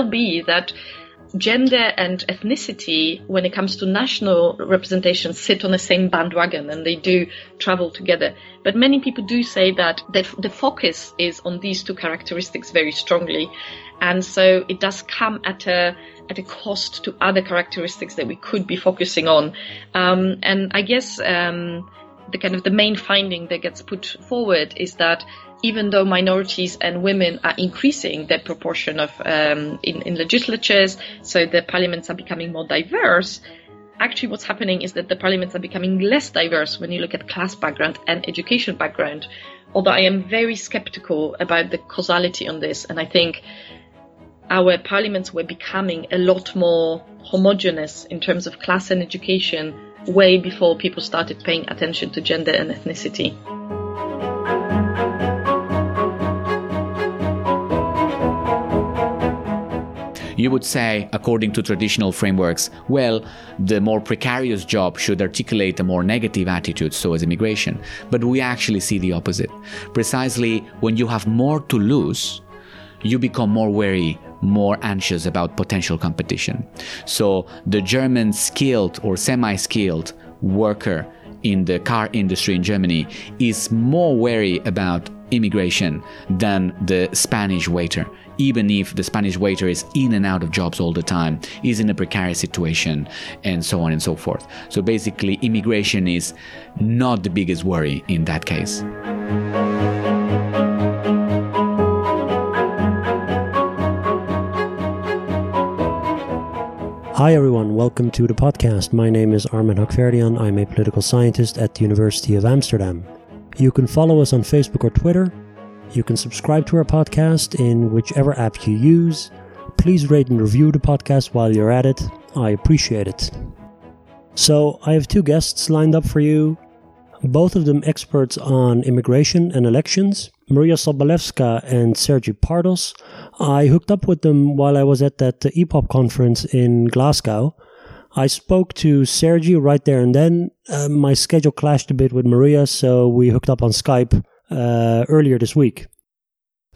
well be that gender and ethnicity, when it comes to national representation, sit on the same bandwagon and they do travel together. But many people do say that the focus is on these two characteristics very strongly. And so it does come at a at a cost to other characteristics that we could be focusing on. Um, and I guess um, the kind of the main finding that gets put forward is that even though minorities and women are increasing their proportion of um, in, in legislatures, so the parliaments are becoming more diverse. Actually, what's happening is that the parliaments are becoming less diverse when you look at class background and education background. Although I am very skeptical about the causality on this, and I think our parliaments were becoming a lot more homogenous in terms of class and education way before people started paying attention to gender and ethnicity. You would say, according to traditional frameworks, well, the more precarious job should articulate a more negative attitude towards immigration. But we actually see the opposite. Precisely when you have more to lose, you become more wary, more anxious about potential competition. So the German skilled or semi skilled worker in the car industry in Germany is more wary about immigration than the Spanish waiter, even if the Spanish waiter is in and out of jobs all the time, is in a precarious situation, and so on and so forth. So basically, immigration is not the biggest worry in that case. Hi everyone, welcome to the podcast. My name is Armin Hakhverdian. I'm a political scientist at the University of Amsterdam. You can follow us on Facebook or Twitter. You can subscribe to our podcast in whichever app you use. Please rate and review the podcast while you're at it. I appreciate it. So, I have two guests lined up for you, both of them experts on immigration and elections. Maria Sobolewska and Sergi Pardos. I hooked up with them while I was at that EPOP conference in Glasgow. I spoke to Sergi right there and then. Uh, my schedule clashed a bit with Maria, so we hooked up on Skype uh, earlier this week.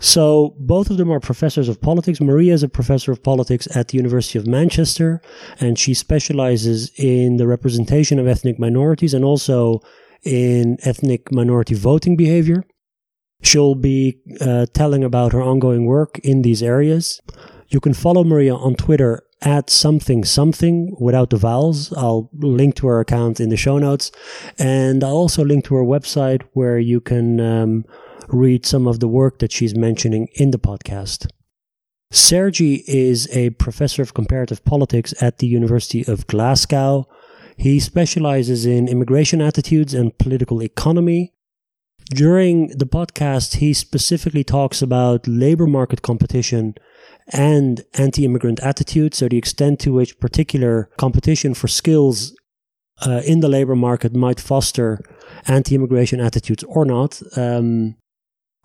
So, both of them are professors of politics. Maria is a professor of politics at the University of Manchester, and she specializes in the representation of ethnic minorities and also in ethnic minority voting behavior. She'll be uh, telling about her ongoing work in these areas. You can follow Maria on Twitter at something something without the vowels. I'll link to her account in the show notes. And I'll also link to her website where you can um, read some of the work that she's mentioning in the podcast. Sergi is a professor of comparative politics at the University of Glasgow. He specializes in immigration attitudes and political economy. During the podcast, he specifically talks about labor market competition and anti immigrant attitudes, so the extent to which particular competition for skills uh, in the labor market might foster anti immigration attitudes or not. Um,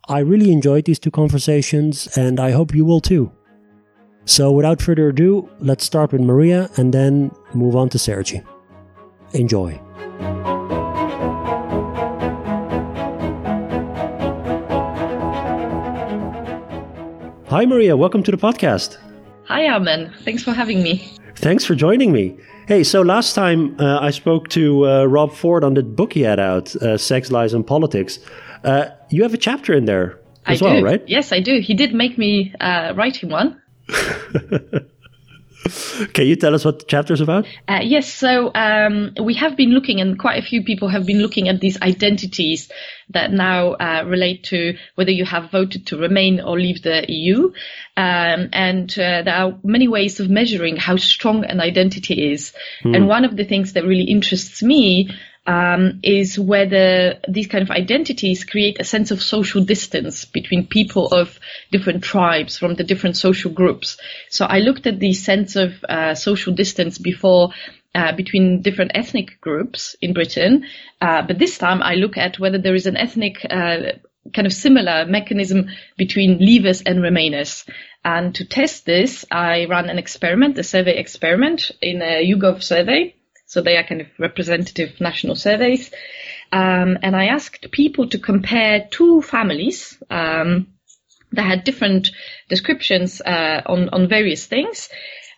I really enjoyed these two conversations, and I hope you will too. So, without further ado, let's start with Maria and then move on to Sergi. Enjoy. Hi, Maria. Welcome to the podcast. Hi, Armin. Thanks for having me. Thanks for joining me. Hey, so last time uh, I spoke to uh, Rob Ford on the book he had out, uh, Sex, Lies, and Politics. Uh, you have a chapter in there as I well, do. right? Yes, I do. He did make me uh, write him one. Can you tell us what the chapter is about? Uh, yes, so um, we have been looking, and quite a few people have been looking at these identities that now uh, relate to whether you have voted to remain or leave the EU. Um, and uh, there are many ways of measuring how strong an identity is. Mm. And one of the things that really interests me um, is whether these kind of identities create a sense of social distance between people of different tribes from the different social groups. So I looked at the sense of uh, social distance before uh, between different ethnic groups in Britain, uh, but this time I look at whether there is an ethnic uh, kind of similar mechanism between leavers and remainers. And to test this, I ran an experiment, a survey experiment in a YouGov survey so they are kind of representative national surveys. Um, and I asked people to compare two families, um, that had different descriptions uh, on on various things.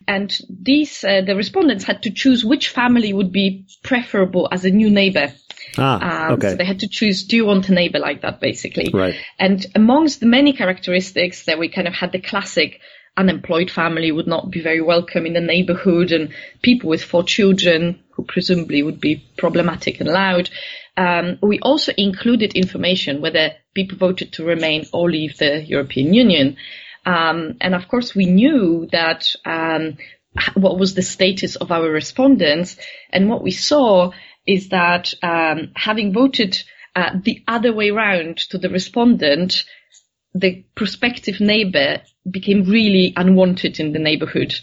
And these, uh, the respondents had to choose which family would be preferable as a new neighbor. Ah, Um, okay. So they had to choose, do you want a neighbor like that, basically? Right. And amongst the many characteristics that we kind of had the classic unemployed family would not be very welcome in the neighborhood and people with four children who presumably would be problematic and loud. Um, we also included information whether people voted to remain or leave the European Union. Um, and of course, we knew that um, what was the status of our respondents, and what we saw is that um, having voted uh, the other way round to the respondent, the prospective neighbor became really unwanted in the neighborhood.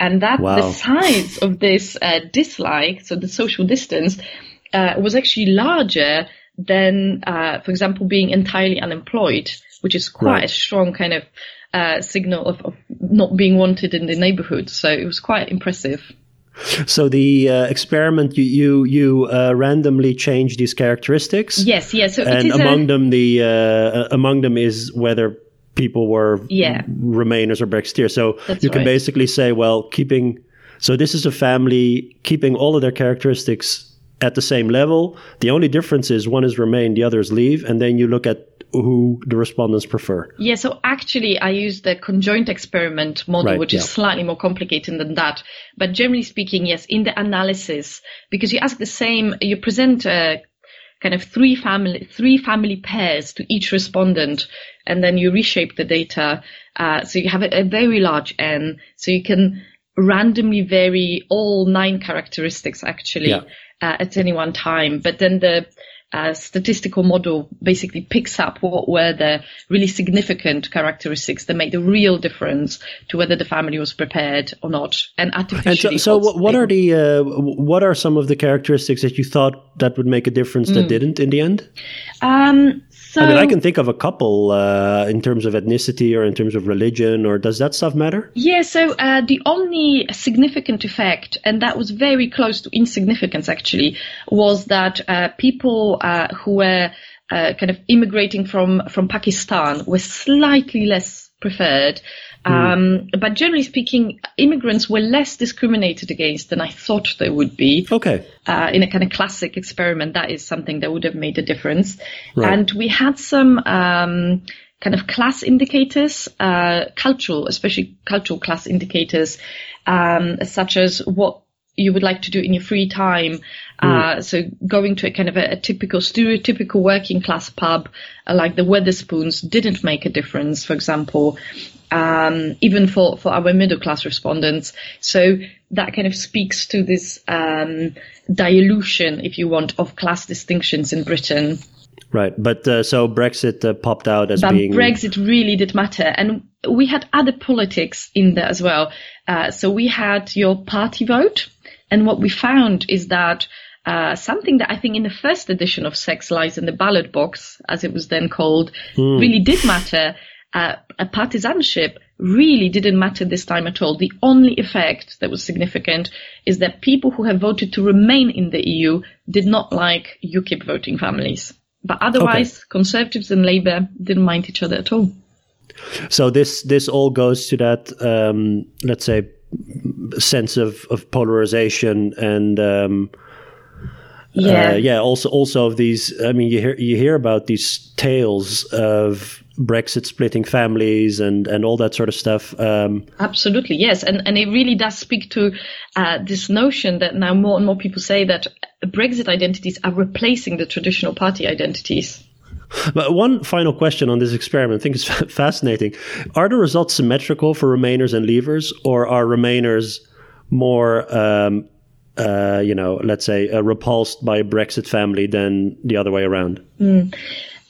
And that Wow. the size of this uh, dislike, so the social distance, uh, was actually larger than, uh, for example, being entirely unemployed, which is quite Right. a strong kind of uh, signal of, of not being wanted in the neighborhood. So it was quite impressive. So the uh, experiment you you, you uh, randomly change these characteristics. Yes, yes. So and among a, them the uh, among them is whether people were Yeah. remainers or brexiteers so That's you can right. basically say well keeping so this is a family keeping all of their characteristics at the same level the only difference is one is remain the other is leave and then you look at who the respondents prefer Yeah, so actually I use the conjoint experiment model, Right, which yeah. is slightly more complicated than that. But generally speaking, yes, in the analysis, because you ask the same, you present uh, kind of three family, three family pairs to each respondent, and then you reshape the data. Uh, so you have a, a very large N, so you can randomly vary all nine characteristics actually Yeah. uh, at any one time. But then the uh, statistical model basically picks up what were the really significant characteristics that made the real difference to whether the family was prepared or not, and and so, so what, are the uh, what are some of the characteristics that you thought that would make a difference Hmm. that didn't in the end? Um, so I mean, I can think of a couple uh, in terms of ethnicity or in terms of religion, or does that stuff matter? Yeah, so uh, the only significant effect, and that was very close to insignificance actually, was that uh, people uh, who were uh, kind of immigrating from, from Pakistan were slightly less preferred. Um, but generally speaking, immigrants were less discriminated against than I thought they would be Okay. uh, in a kind of classic experiment, that is something that would have made a difference. Right. And we had some um, kind of class indicators, uh, cultural, especially cultural class indicators, um, such as what you would like to do in your free time. Uh, so going to a kind of a, a typical, stereotypical working class pub, uh, like the Wetherspoons, didn't make a difference, for example. Um, even for, for our middle class respondents. So that kind of speaks to this, um, dilution, if you want, of class distinctions in Britain. Right. But uh, so Brexit uh, popped out as But being. Brexit really did matter. And we had other politics in there as well. Uh, so we had your party vote. And what we found is that uh, something that I think in the first edition of Sex Lies and the Ballot Box, as it was then called, really did matter. Uh, a partisanship really didn't matter this time at all. The only effect that was significant is that people who have voted to remain in the EU did not like UKIP voting families. But otherwise, Conservatives and Labour didn't mind each other at all. So this this all goes to that um, let's say sense of, of polarization and um, Yeah. uh, yeah also also of these. I mean you hear you hear about these tales of Brexit splitting families and and all that sort of stuff. Um, Absolutely, yes, and and it really does speak to uh, this notion that now more and more people say that Brexit identities are replacing the traditional party identities. But one final question on this experiment, I think it's fascinating. Are the results symmetrical for Remainers and Leavers, or are Remainers more, um, uh, you know, let's say, uh, repulsed by a Brexit family than the other way around?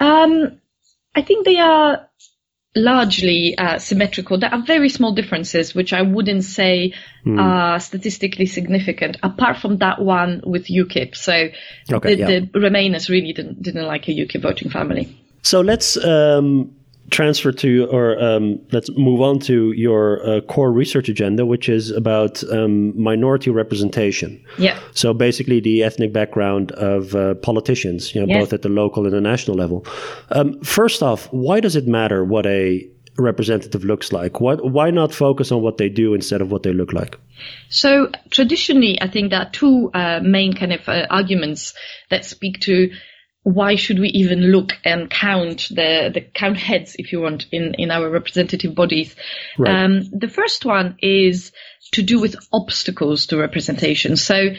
Um, I think they are largely uh, symmetrical. There are very small differences, which I wouldn't say are statistically significant, apart from that one with UKIP. So Okay, the, yeah. the Remainers really didn't didn't like a UKIP voting family. So let's um, transfer to, or um, let's move on to your uh, core research agenda, which is about um, minority representation. Yeah. So basically, the ethnic background of uh, politicians, you know, both at the local and the national level. Um, first off, why does it matter what a representative looks like? What, why not focus on what they do instead of what they look like? So traditionally, I think there are two uh, main kind of uh, arguments that speak to why should we even look and count the, the count heads, if you want, in, in our representative bodies. Right. Um, the first one is to do with obstacles to representation. So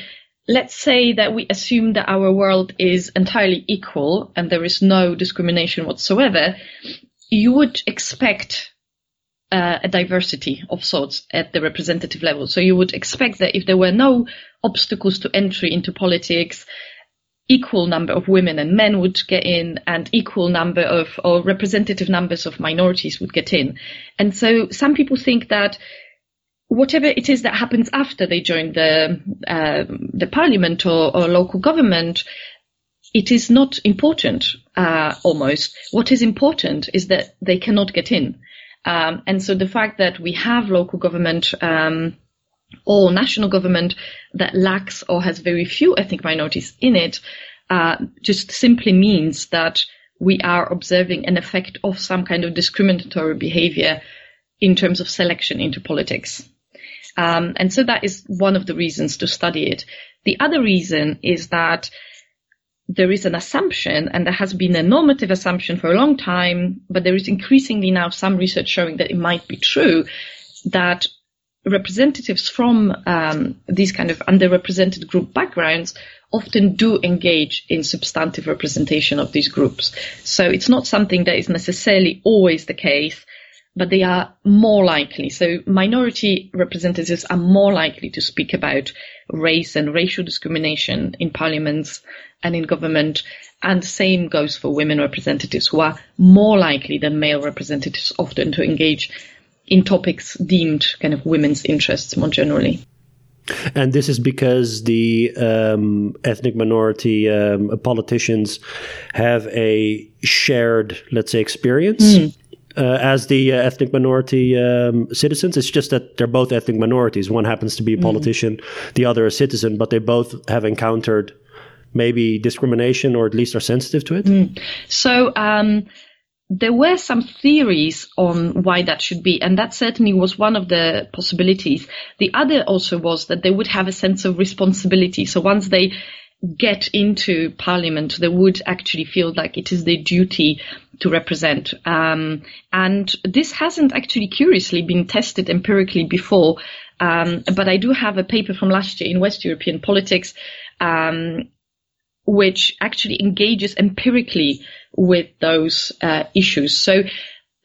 let's say that we assume that our world is entirely equal and there is no discrimination whatsoever you would expect uh, a diversity of sorts at the representative level. So you would expect that if there were no obstacles to entry into politics, equal number of women and men would get in and equal number of or representative numbers of minorities would get in. And so some people think that whatever it is that happens after they join the uh, the parliament or, or local government it is not important uh, almost. What is important is that they cannot get in. Um, and so the fact that we have local government um, or national government that lacks or has very few ethnic minorities in it uh, just simply means that we are observing an effect of some kind of discriminatory behavior in terms of selection into politics. Um, and so that is one of the reasons to study it. The other reason is that there is an assumption, and there has been a normative assumption for a long time, but there is increasingly now some research showing that it might be true that representatives from um, these kind of underrepresented group backgrounds often do engage in substantive representation of these groups. So it's not something that is necessarily always the case, but they are more likely. So minority representatives are more likely to speak about race and racial discrimination in parliaments and in government. And the same goes for women representatives who are more likely than male representatives often to engage in topics deemed kind of women's interests more generally. And this is because the um, ethnic minority um, politicians have a shared, let's say, experience. Mm. Uh, as the uh, ethnic minority um, citizens. It's just that they're both ethnic minorities. One happens to be a hmm. politician, mm. the other a citizen, but they both have encountered maybe discrimination or at least are sensitive to it? Mm. So um, there were some theories on why that should be, and that certainly was one of the possibilities. The other also was that they would have a sense of responsibility. So once they get into parliament, they would actually feel like it is their duty to represent. Um, and this hasn't actually curiously been tested empirically before. Um, but I do have a paper from last year in West European politics um, which actually engages empirically with those uh, issues. So,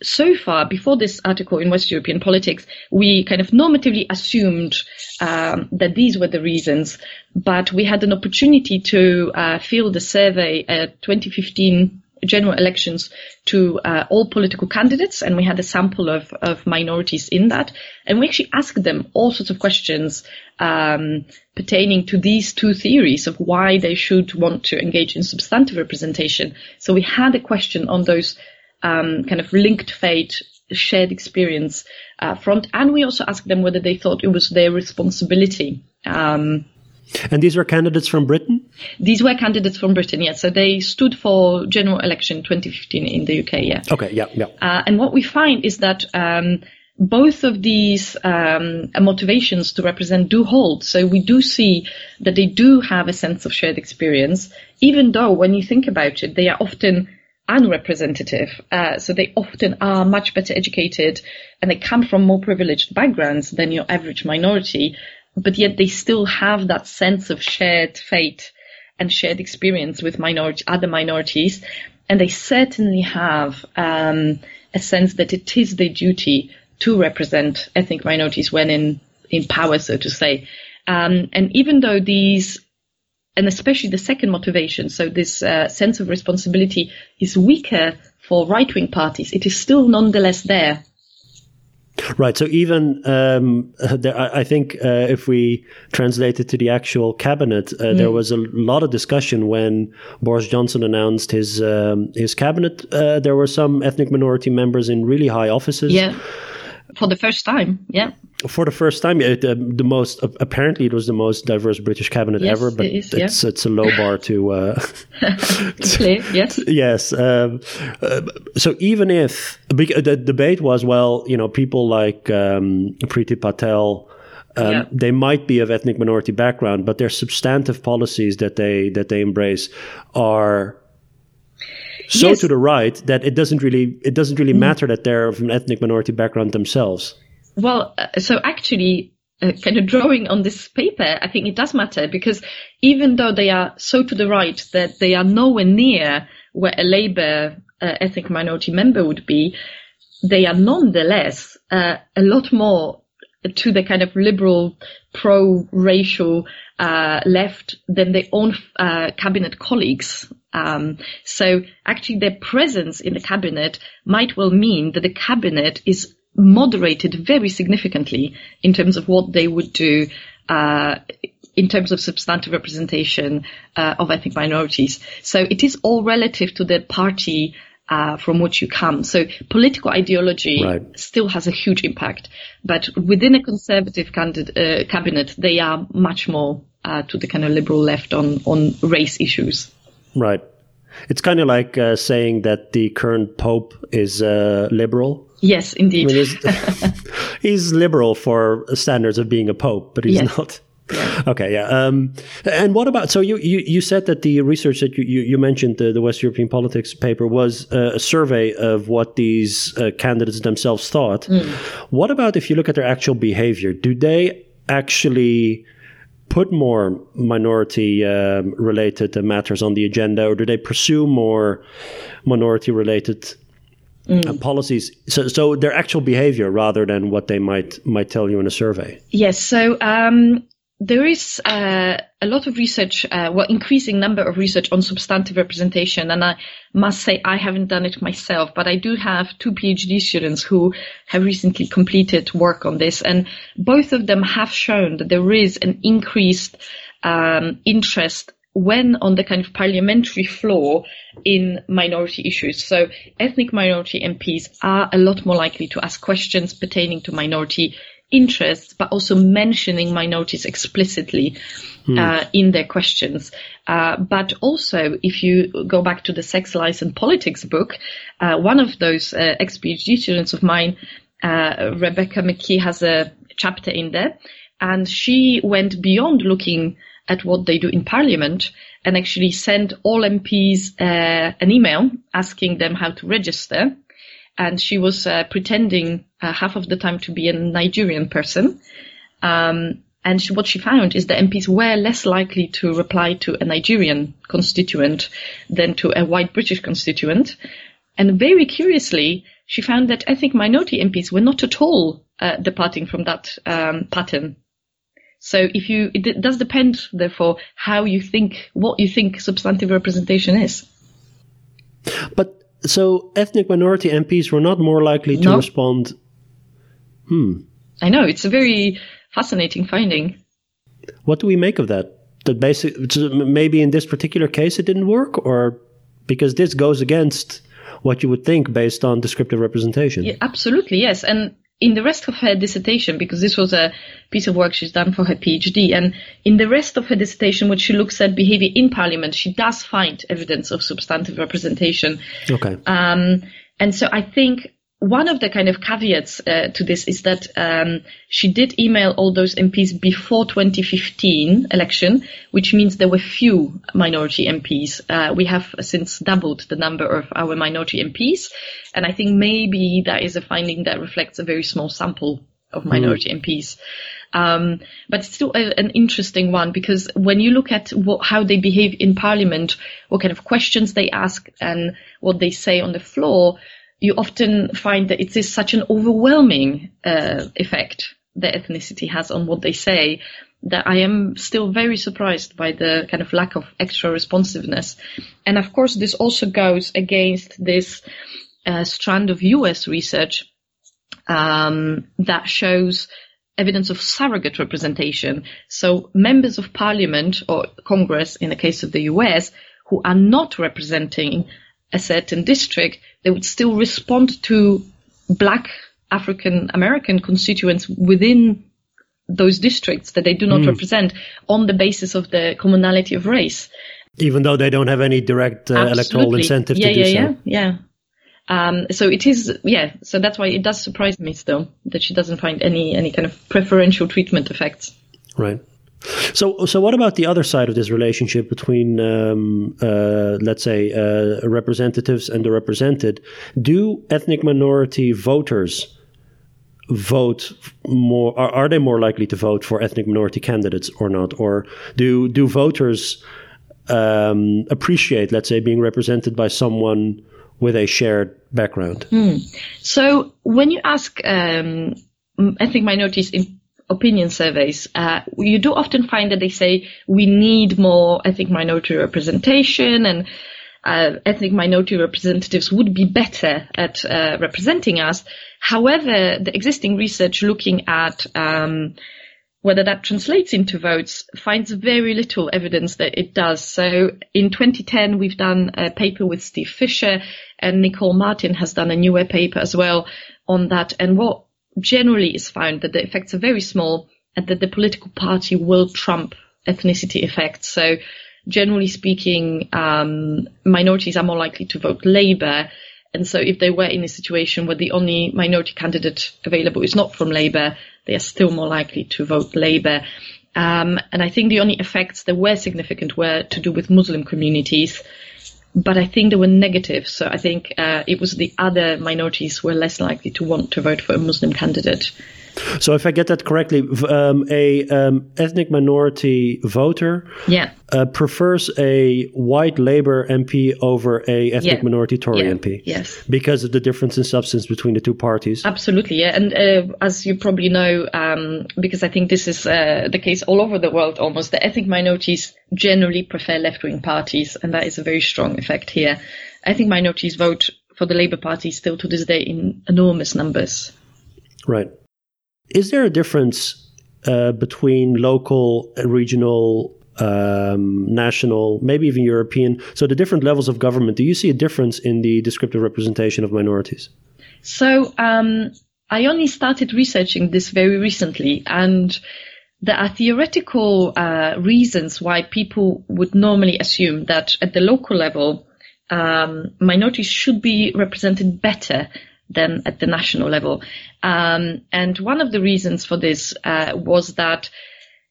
so far, before this article in West European politics, we kind of normatively assumed um, that these were the reasons, but we had an opportunity to uh, field a survey at 2015 general elections to uh, all political candidates, and we had a sample of, of minorities in that. And we actually asked them all sorts of questions um, pertaining to these two theories of why they should want to engage in substantive representation. So we had a question on those um, kind of linked fate, shared experience uh, front, and we also asked them whether they thought it was their responsibility. Um, and these were candidates from Britain? These were candidates from Britain, yes. So they stood for general election 2015 in the UK, yeah. Okay, yeah, yeah. Uh, and what we find is that um, both of these um, motivations to represent do hold. So we do see that they do have a sense of shared experience, even though when you think about it, they are often unrepresentative. Uh, so they often are much better educated and they come from more privileged backgrounds than your average minority but yet they still have that sense of shared fate and shared experience with other minorities. And they certainly have um, a sense that it is their duty to represent ethnic minorities when in, in power, so to say. Um, and even though these, and especially the second motivation, so this uh, sense of responsibility is weaker for right-wing parties, it is still nonetheless there Right. So even um, there, I think uh, if we translate it to the actual cabinet, uh, mm. there was a lot of discussion when Boris Johnson announced his um, his cabinet. Uh, there were some ethnic minority members in really high offices. Yeah. For the first time, yeah. For the first time, it, uh, the most apparently it was the most diverse British cabinet yes, ever, but it is, it's yeah. it's a low bar to. Uh, Clear, yes. yes. Um, uh, so even if the debate was, well, you know, people like um, Priti Patel. Um, Yeah. They might be of ethnic minority background, but their substantive policies that they that they embrace are so Yes. to the right that it doesn't really it doesn't really matter that they're of an ethnic minority background themselves. Well, uh, so actually, uh, kind of drawing on this paper, I think it does matter because even though they are so to the right that they are nowhere near where a Labour uh, ethnic minority member would be, they are nonetheless uh, a lot more to the kind of liberal, pro-racial uh, left than their own uh, cabinet colleagues. Um, so actually, their presence in the cabinet might well mean that the cabinet is moderated very significantly in terms of what they would do uh, in terms of substantive representation uh, of ethnic minorities. So it is all relative to the party uh, from which you come. So political ideology Right. still has a huge impact, but within a conservative candid- uh, cabinet, they are much more uh, to the kind of liberal left on on race issues. Right. It's kind of like uh, saying that the current pope is uh, liberal. Yes, I indeed. mean, he's, he's liberal for standards of being a pope, but he's Yes. not. Okay, yeah. Um, and what about? So you, you, you said that the research that you, you, you mentioned, the, the West European politics paper, was uh, a survey of what these uh, candidates themselves thought. What about if you look at their actual behavior? Do they actually put more minority um, related matters on the agenda, or do they pursue more minority related uh, policies? So, so their actual behavior rather than what they might might tell you in a survey. Yes. So um, there is uh, a lot of research, uh, well, increasing number of research on substantive representation, and I must say I haven't done it myself, but I do have two PhD students who have recently completed work on this, and both of them have shown that there is an increased um, interest when on the kind of parliamentary floor in minority issues. So ethnic minority MPs are a lot more likely to ask questions pertaining to minority interests, but also mentioning minorities explicitly uh, in their questions. Uh, but also, if you go back to the Sex, Lies and Politics book, uh, one of those uh, ex-PhD students of mine, uh, Rebecca McKee, has a chapter in there, and she went beyond looking at what they do in Parliament and actually sent all MPs uh, an email asking them how to register and she was uh, pretending uh, half of the time to be a Nigerian person. Um, and she, what she found is that MPs were less likely to reply to a Nigerian constituent than to a white British constituent. And very curiously, she found that ethnic minority MPs were not at all uh, departing from that um, pattern. So if you, it does depend, therefore, how you think, what you think substantive representation is. But so ethnic minority MPs were not more likely to No. respond. Hmm. I know, it's a very fascinating finding. What do we make of that? That basic maybe in this particular case it didn't work, or because this goes against what you would think based on descriptive representation. Yeah, absolutely, yes. And in the rest of her dissertation, because this was a piece of work she's done for her PhD, and in the rest of her dissertation, which she looks at behavior in Parliament, she does find evidence of substantive representation. Okay. Um, and so I think one of the kind of caveats uh, to this is that um, she did email all those MPs before 2015 election, which means there were few minority MPs. Uh, we have since doubled the number of our minority MPs, and I think maybe that is a finding that reflects a very small sample of minority MPs. Um, but it's still a, an interesting one because when you look at what, how they behave in Parliament, what kind of questions they ask, and what they say on the floor, you often find that it is such an overwhelming uh, effect that ethnicity has on what they say that I am still very surprised by the kind of lack of extra responsiveness. And of course, this also goes against this uh, strand of US research um, that shows evidence of surrogate representation. So members of parliament or Congress, in the case of the US, who are not representing a certain district, they would still respond to black African American constituents within those districts that they do not mm. represent on the basis of the commonality of race. Even though they don't have any direct uh, electoral incentive yeah, to do yeah, so. Yeah, yeah, um, so it is, yeah. So that's why it does surprise me still that she doesn't find any any kind of preferential treatment effects. Right. So, so what about the other side of this relationship between, um, uh, let's say, uh, representatives and the represented? Do ethnic minority voters vote more? Are, are they more likely to vote for ethnic minority candidates or not? Or do do voters um, appreciate, let's say, being represented by someone with a shared background? Mm. So, when you ask um, ethnic minorities in opinion surveys, uh, you do often find that they say we need more ethnic minority representation and uh, ethnic minority representatives would be better at uh, representing us. However, the existing research looking at um, whether that translates into votes finds very little evidence that it does. So in 2010, we've done a paper with Steve Fisher and Nicole Martin has done a newer paper as well on that. And what generally is found that the effects are very small and that the political party will trump ethnicity effects. So generally speaking, um, minorities are more likely to vote Labour. And so if they were in a situation where the only minority candidate available is not from Labour, they are still more likely to vote Labour. Um, and I think the only effects that were significant were to do with Muslim communities but I think they were negative. So I think uh, it was the other minorities were less likely to want to vote for a Muslim candidate. So, if I get that correctly, um, a um, ethnic minority voter yeah. uh, prefers a white Labour MP over a ethnic yeah. minority Tory yeah. MP. Yes, because of the difference in substance between the two parties. Absolutely, yeah. And uh, as you probably know, um, because I think this is uh, the case all over the world, almost the ethnic minorities generally prefer left-wing parties, and that is a very strong effect here. Ethnic minorities vote for the Labour Party still to this day in enormous numbers. Right. Is there a difference uh, between local, regional, um, national, maybe even European? So the different levels of government. Do you see a difference in the descriptive representation of minorities? So um, I only started researching this very recently, and there are theoretical uh, reasons why people would normally assume that at the local level, um, minorities should be represented better than at the national level. Um, and one of the reasons for this uh, was that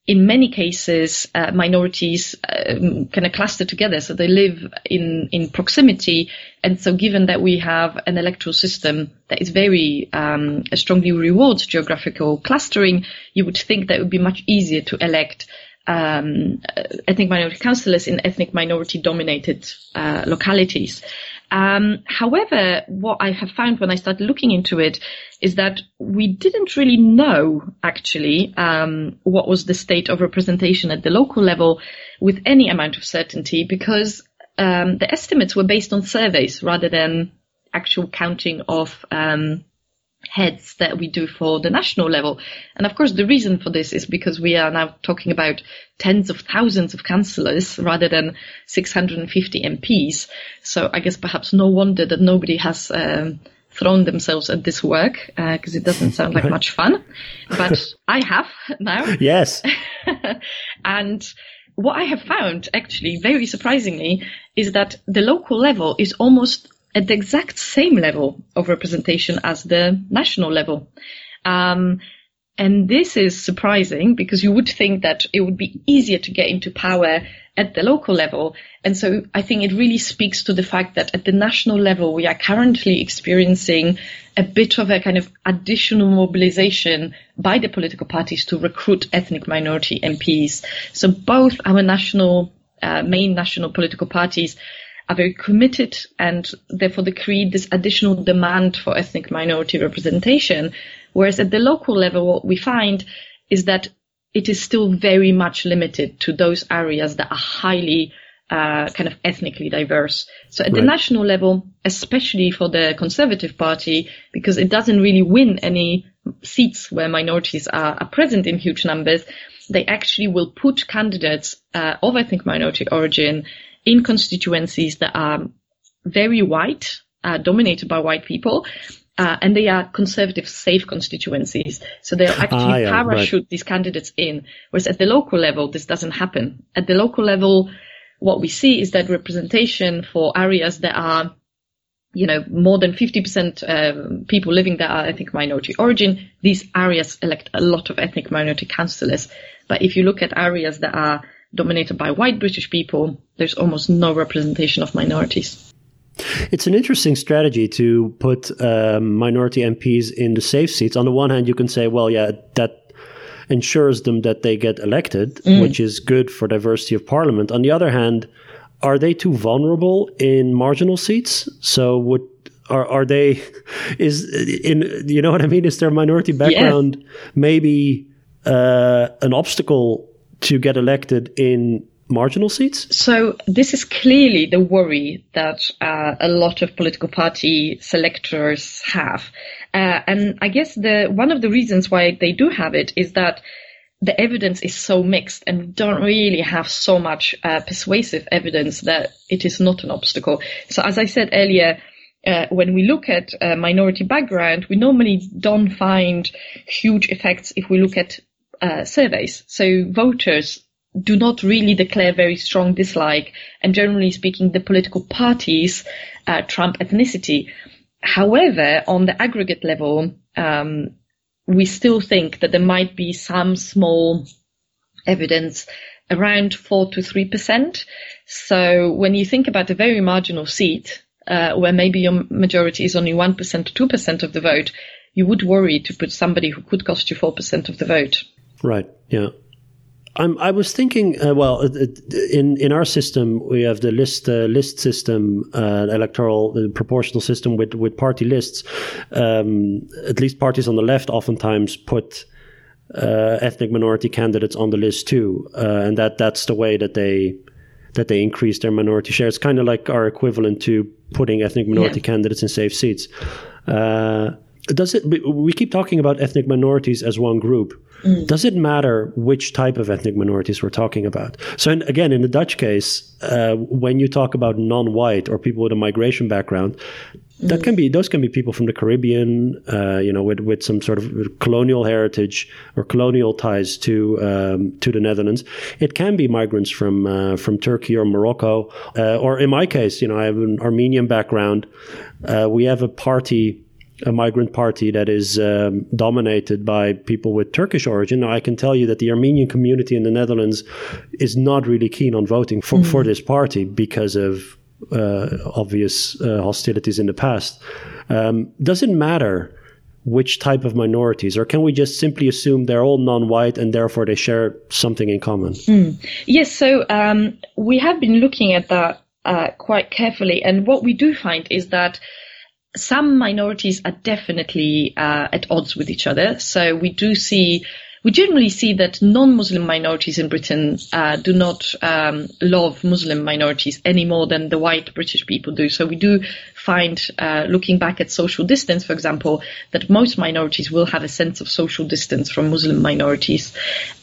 in many cases, uh, minorities um, kind of cluster together, so they live in in proximity. And so, given that we have an electoral system that is very um, strongly rewards geographical clustering, you would think that it would be much easier to elect um, ethnic minority councillors in ethnic minority dominated uh, localities. Um, however, what I have found when I started looking into it is that we didn't really know actually um, what was the state of representation at the local level with any amount of certainty because um, the estimates were based on surveys rather than actual counting of um, heads that we do for the national level. And of course, the reason for this is because we are now talking about tens of thousands of councillors rather than 650 MPs. So I guess perhaps no wonder that nobody has um, thrown themselves at this work because uh, it doesn't sound like much fun. But I have now. Yes. and what I have found actually very surprisingly is that the local level is almost at the exact same level of representation as the national level. Um, and this is surprising because you would think that it would be easier to get into power at the local level. And so I think it really speaks to the fact that at the national level, we are currently experiencing a bit of a kind of additional mobilization by the political parties to recruit ethnic minority MPs. So both our national, uh, main national political parties are very committed and therefore they create this additional demand for ethnic minority representation. Whereas at the local level, what we find is that it is still very much limited to those areas that are highly uh, kind of ethnically diverse. So at right. the national level, especially for the Conservative Party, because it doesn't really win any seats where minorities are, are present in huge numbers, they actually will put candidates uh, of ethnic minority origin in constituencies that are very white, uh, dominated by white people, uh, and they are conservative safe constituencies. So they'll actually Ah, yeah, parachute right. these candidates in. Whereas at the local level, this doesn't happen. At the local level, what we see is that representation for areas that are you know, more than 50% um, people living there are ethnic minority origin. These areas elect a lot of ethnic minority councillors. But if you look at areas that are dominated by white British people, there's almost no representation of minorities. It's an interesting strategy to put um, minority MPs in the safe seats. On the one hand, you can say, well, yeah, that ensures them that they get elected, which is good for diversity of parliament. On the other hand, are they too vulnerable in marginal seats? So would are are they is in you know what I mean? Is their minority background maybe uh, an obstacle to get elected in marginal seats? So this is clearly the worry that uh, a lot of political party selectors have, uh, and I guess the one of the reasons why they do have it is that the evidence is so mixed, and don't really have so much uh, persuasive evidence that it is not an obstacle. So as I said earlier. Uh, when we look at uh, minority background, we normally don't find huge effects if we look at uh, surveys. So voters do not really declare very strong dislike, and generally speaking, the political parties uh, trump ethnicity. However, on the aggregate level, um, we still think that there might be some small evidence around four to three percent. So when you think about a very marginal seat, uh, where maybe your majority is only one to percent, two percent of the vote, you would worry to put somebody who could cost you four percent of the vote. Right. Yeah. I'm, I was thinking. Uh, well, in in our system, we have the list uh, list system, uh, electoral uh, proportional system with with party lists. Um, at least parties on the left oftentimes put uh, ethnic minority candidates on the list too, uh, and that that's the way that they that they increase their minority share. It's kind of like our equivalent to putting ethnic minority Yeah. candidates in safe seats. Does it? we- keep talking about ethnic minorities as one group. Does it matter which type of ethnic minorities we're talking about? So in, again, in the Dutch case, uh, when you talk about non-white or people with a migration background, that can be those can be people from the Caribbean, uh, you know, with with some sort of colonial heritage or colonial ties to um, to the Netherlands. It can be migrants from uh, from Turkey or Morocco, uh, or in my case, you know, I have an Armenian background. Uh, we have a party a migrant party that is um, dominated by people with Turkish origin. Now, I can tell you that the Armenian community in the Netherlands is not really keen on voting for, for this party because of uh, obvious uh, hostilities in the past. Um, does it matter which type of minorities, or can we just simply assume they're all non-white and therefore they share something in common? Yes, so um, we have been looking at that uh, quite carefully, and what we do find is that some minorities are definitely uh, at odds with each other. So we do see, we generally see that non-Muslim minorities in Britain uh, do not um, love Muslim minorities any more than the white British people do. So we do find, uh, looking back at social distance, for example, that most minorities will have a sense of social distance from Muslim minorities,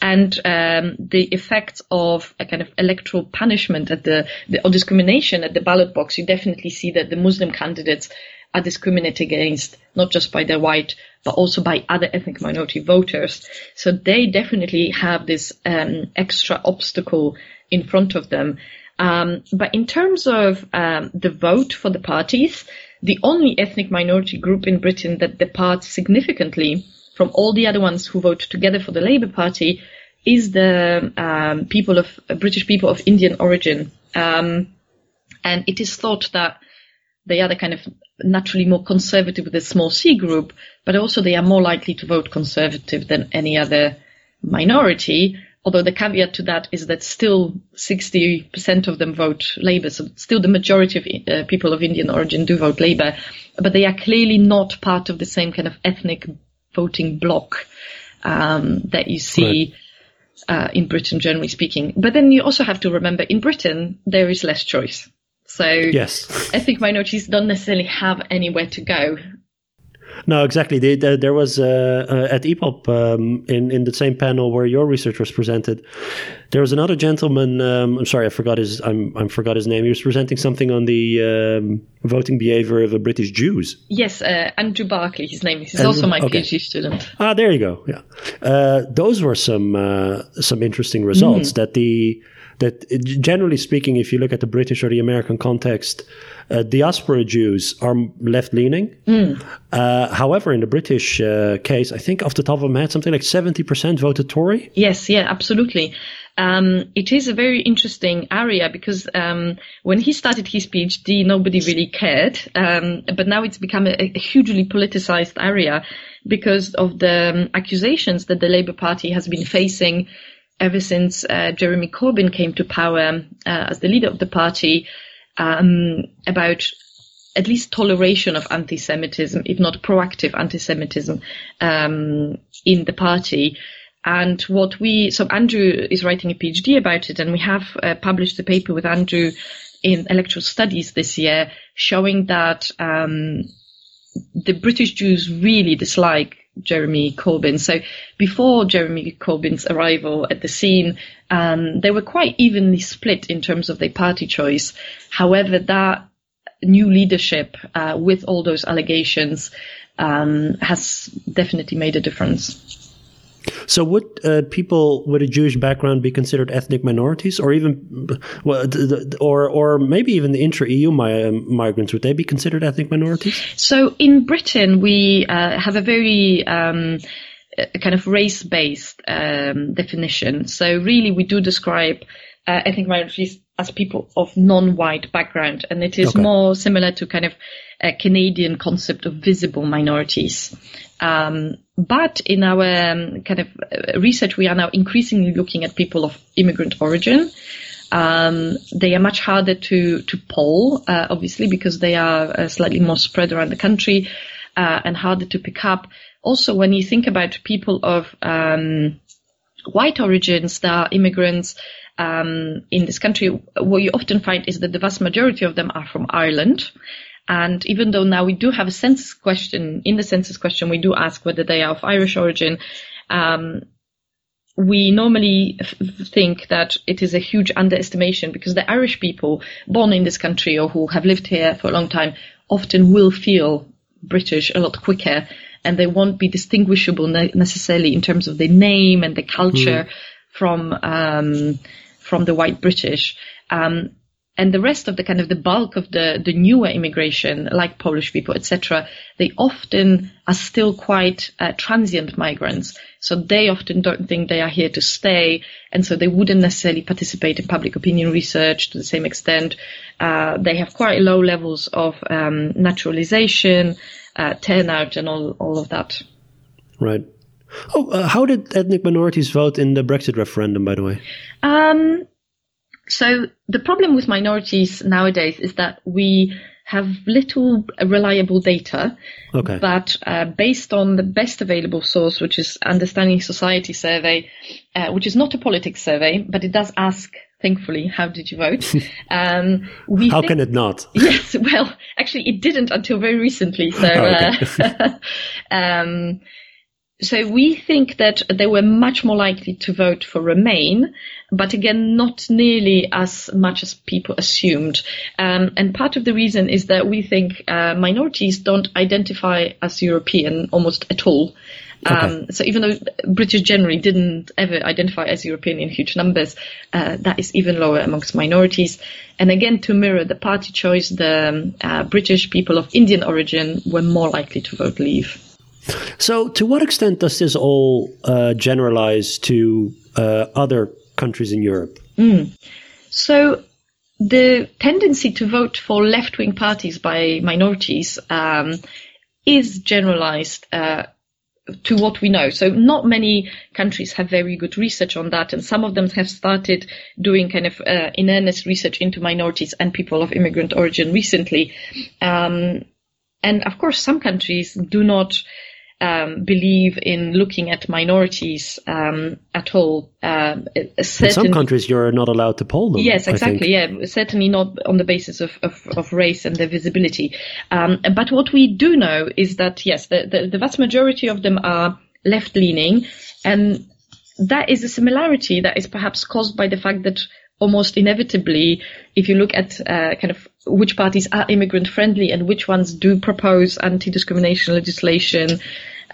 and um, the effects of a kind of electoral punishment at the, the or discrimination at the ballot box. You definitely see that the Muslim candidates are discriminated against not just by their white but also by other ethnic minority voters. So they definitely have this um, extra obstacle in front of them. Um, but in terms of um, the vote for the parties, the only ethnic minority group in Britain that departs significantly from all the other ones who vote together for the Labour Party is the um, people of British people of Indian origin. Um, and it is thought that they are the kind of naturally more conservative with a small C group, but also they are more likely to vote conservative than any other minority. Although the caveat to that is that still 60% of them vote Labour, so still the majority of uh, people of Indian origin do vote Labour, but they are clearly not part of the same kind of ethnic voting bloc um, that you see uh, in Britain, generally speaking. But then you also have to remember, in Britain there is less choice. So Yes. ethnic minorities don't necessarily have anywhere to go. No, exactly. They, they, there was uh, uh, at EPOP um, in in the same panel where your research was presented. There was another gentleman. Um, I'm sorry, I forgot his. I'm I forgot his name. He was presenting something on the um, voting behavior of the British Jews. Yes, uh, Andrew Barclay. His name. Is he's also my okay. PhD student. Ah, there you go. Yeah, uh, those were some uh, some interesting results. Mm. That the that generally speaking, if you look at the British or the American context, uh, diaspora Jews are left leaning. Mm. Uh, however, in the British uh, case, I think off the top of my head, something like 70% voted Tory. Yes, yeah, absolutely. Um, it is a very interesting area because um, when he started his PhD, nobody really cared. Um, but now it's become a, a, hugely politicized area because of the um, accusations that the Labour Party has been facing ever since uh, Jeremy Corbyn came to power uh, as the leader of the party um, about at least toleration of anti-Semitism, if not proactive anti-Semitism um, in the party. And what we, so Andrew is writing a PhD about it, and we have uh, published a paper with Andrew in electoral studies this year, showing that um, the British Jews really dislike Jeremy Corbyn. So before Jeremy Corbyn's arrival at the scene, um, they were quite evenly split in terms of their party choice. However, that new leadership, uh, with all those allegations, um, has definitely made a difference. So, would uh, people with a Jewish background be considered ethnic minorities, or even, well, or or maybe even the intra-EU migrants would they be considered ethnic minorities? So, in Britain, we uh, have a very um, kind of race-based um, definition. So, really, we do describe uh, ethnic minorities as people of non-white background, and it is okay. more similar to kind of a Canadian concept of visible minorities. Um, but in our um, kind of uh, research, we are now increasingly looking at people of immigrant origin. Um, they are much harder to to poll, uh, obviously, because they are uh, slightly more spread around the country uh, and harder to pick up. Also, when you think about people of um, white origins that are immigrants um, in this country, what you often find is that the vast majority of them are from Ireland. And even though now we do have a census question, in the census question, we do ask whether they are of Irish origin. Um, we normally f- think that it is a huge underestimation because the Irish people born in this country or who have lived here for a long time often will feel British a lot quicker and they won't be distinguishable ne- necessarily in terms of their name and the culture mm. from um, from the white British. Um, and the rest of the kind of the bulk of the, the newer immigration, like Polish people, etc., they often are still quite uh, transient migrants. So they often don't think they are here to stay, and so they wouldn't necessarily participate in public opinion research to the same extent. Uh, they have quite low levels of um, naturalization, uh, turnout, and all all of that. Right. Oh, uh, how did ethnic minorities vote in the Brexit referendum? By the way. Um, so the problem with minorities nowadays is that we have little reliable data, okay. but uh, based on the best available source, which is Understanding Society survey, uh, which is not a politics survey, but it does ask, thankfully, how did you vote? Um, we how think, can it not? Yes, well, actually, it didn't until very recently. So, oh, okay. uh, um, so we think that they were much more likely to vote for Remain, but again, not nearly as much as people assumed. Um, and part of the reason is that we think uh, minorities don't identify as European almost at all. Okay. Um, so even though British generally didn't ever identify as European in huge numbers, uh, that is even lower amongst minorities. And again, to mirror the party choice, the um, uh, British people of Indian origin were more likely to vote Leave. So, to what extent does this all uh, generalize to uh, other countries in Europe? Mm. So, the tendency to vote for left wing parties by minorities um, is generalized uh, to what we know. So not many countries have very good research on that, and some of them have started doing kind of uh, in earnest research into minorities and people of immigrant origin recently. Um, and of course, some countries do not um, believe in looking at minorities um, at all. Um, in some countries, you're not allowed to poll them. Yes, exactly. Yeah, certainly not on the basis of, of, of race and their visibility. Um, but what we do know is that yes, the, the, the vast majority of them are left leaning, and that is a similarity that is perhaps caused by the fact that almost inevitably, if you look at uh, kind of which parties are immigrant friendly and which ones do propose anti-discrimination legislation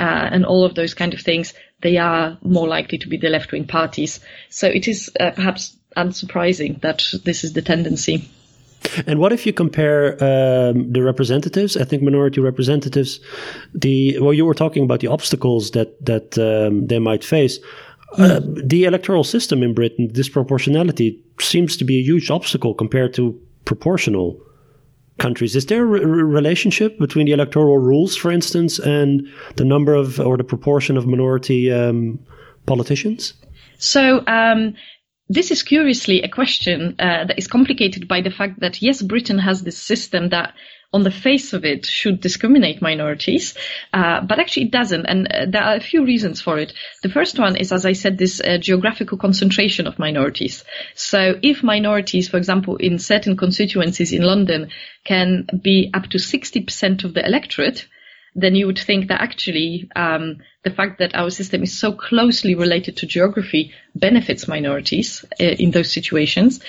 uh, and all of those kind of things, they are more likely to be the left-wing parties. So it is uh, perhaps unsurprising that this is the tendency. And what if you compare um, the representatives, ethnic minority representatives? The well, you were talking about the obstacles that that um, they might face. Uh, the electoral system in Britain, disproportionality, seems to be a huge obstacle compared to proportional countries. Is there a re- relationship between the electoral rules, for instance, and the number of or the proportion of minority um, politicians? So, um, this is curiously a question uh, that is complicated by the fact that yes, Britain has this system that on the face of it should discriminate minorities, uh, but actually it doesn't. And uh, there are a few reasons for it. The first one is, as I said, this uh, geographical concentration of minorities. So if minorities, for example, in certain constituencies in London can be up to 60% of the electorate, then you would think that actually um, the fact that our system is so closely related to geography benefits minorities uh, in those situations.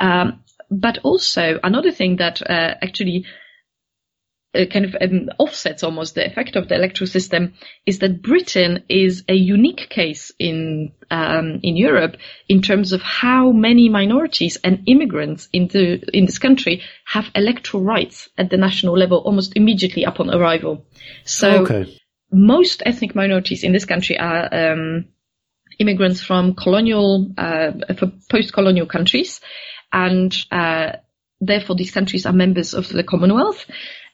Um, but also another thing that uh, actually uh, kind of um, offsets almost the effect of the electoral system is that Britain is a unique case in um, in Europe in terms of how many minorities and immigrants in the in this country have electoral rights at the national level almost immediately upon arrival. So okay. most ethnic minorities in this country are um, immigrants from colonial uh, post-colonial countries, and uh, therefore these countries are members of the Commonwealth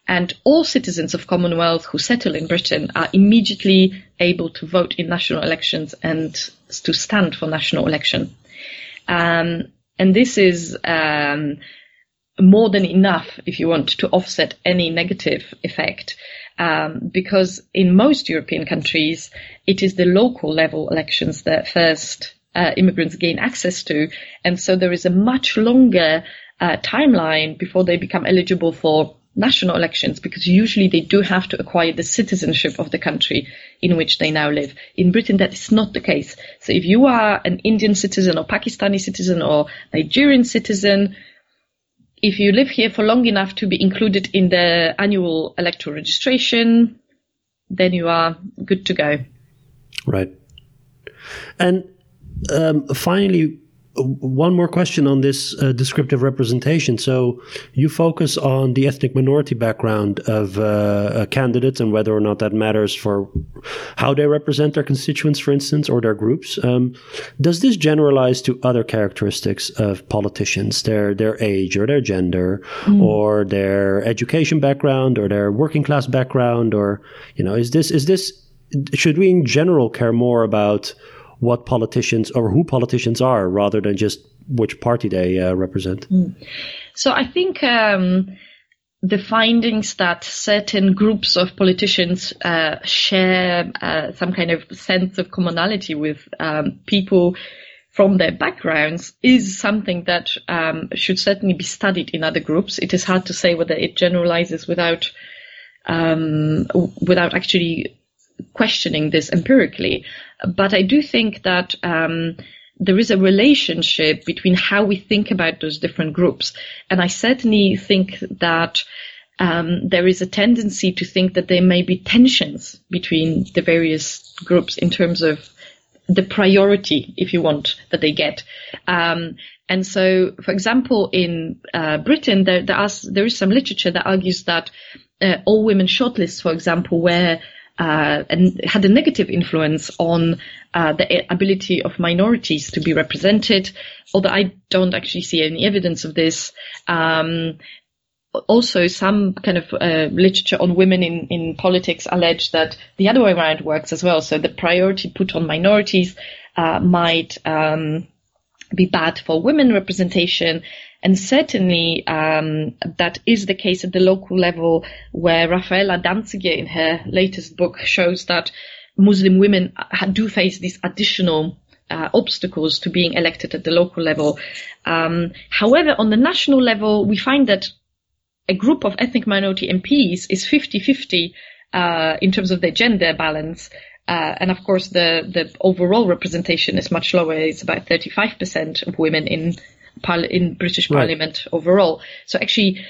and all citizens of Commonwealth who settle in Britain are immediately able to vote in national elections and to stand for national election. Um, and this is um, more than enough, if you want, to offset any negative effect. Um, because in most European countries, it is the local level elections that first uh, immigrants gain access to. And so there is a much longer uh, timeline before they become eligible for national elections because usually they do have to acquire the citizenship of the country in which they now live. In Britain, that is not the case. So if you are an Indian citizen or Pakistani citizen or Nigerian citizen, if you live here for long enough to be included in the annual electoral registration, then you are good to go. Right. And um, finally, one more question on this uh, descriptive representation. So you focus on the ethnic minority background of uh, a candidate and whether or not that matters for how they represent their constituents, for instance, or their groups. Um, does this generalize to other characteristics of politicians, their their age or their gender, mm. or their education background, or their working class background, or you know, is this is this should we in general care more about what politicians or who politicians are rather than just which party they uh, represent. Mm. So I think um, the findings that certain groups of politicians uh, share uh, some kind of sense of commonality with um, people from their backgrounds is something that um, should certainly be studied in other groups. It is hard to say whether it generalizes without um, without actually questioning this empirically. But I do think that um, there is a relationship between how we think about those different groups. And I certainly think that um, there is a tendency to think that there may be tensions between the various groups in terms of the priority, if you want, that they get. Um, and so, for example, in uh, Britain, there, there, are, there is some literature that argues that uh, all women shortlists, for example, where and had a negative influence on uh, the ability of minorities to be represented. Although I don't actually see any evidence of this. Um, also, some kind of uh, literature on women in, in politics allege that the other way around works as well. So the priority put on minorities uh, might um, be bad for women representation. And certainly um, that is the case at the local level, where Rafaela Dancygier, in her latest book shows that Muslim women do face these additional uh, obstacles to being elected at the local level. Um, however, on the national level, we find that a group of ethnic minority MPs is 50-50 uh, in terms of their gender balance. Uh, and of course, the, the overall representation is much lower. It's about 35% of women in par- in British right. Parliament overall. So actually,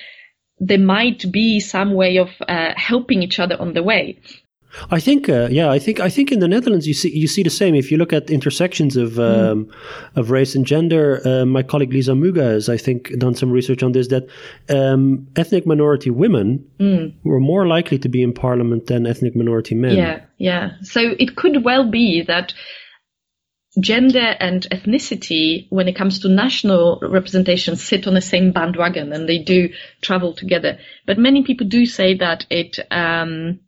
there might be some way of uh, helping each other on the way. I think, uh, yeah, I think, I think in the Netherlands you see you see the same. If you look at intersections of mm. um, mm. of race and gender, uh, my colleague Liza Mügge has, I think, done some research on this. That um, ethnic minority women mm. were more likely to be in parliament than ethnic minority men. Yeah, yeah. So it could well be that gender and ethnicity, when it comes to national representation, sit on the same bandwagon and they do travel together. But many people do say that it. Um,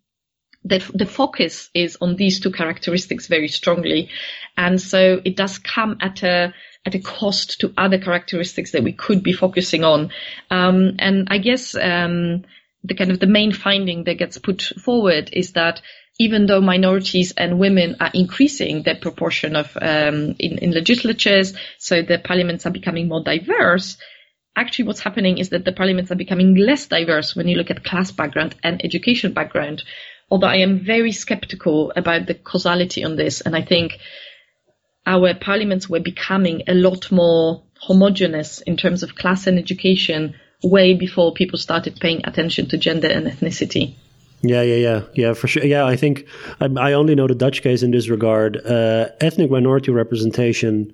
the, the focus is on these two characteristics very strongly. And so it does come at a, at a cost to other characteristics that we could be focusing on. Um, and I guess, um, the kind of the main finding that gets put forward is that even though minorities and women are increasing their proportion of um, in, in legislatures, so the parliaments are becoming more diverse. Actually, what's happening is that the parliaments are becoming less diverse when you look at class background and education background, although I am very skeptical about the causality on this. And I think our parliaments were becoming a lot more homogenous in terms of class and education way before people started paying attention to gender and ethnicity. Yeah, yeah, yeah, yeah, for sure. Yeah, I think I, I only know the Dutch case in this regard. Uh, ethnic minority representation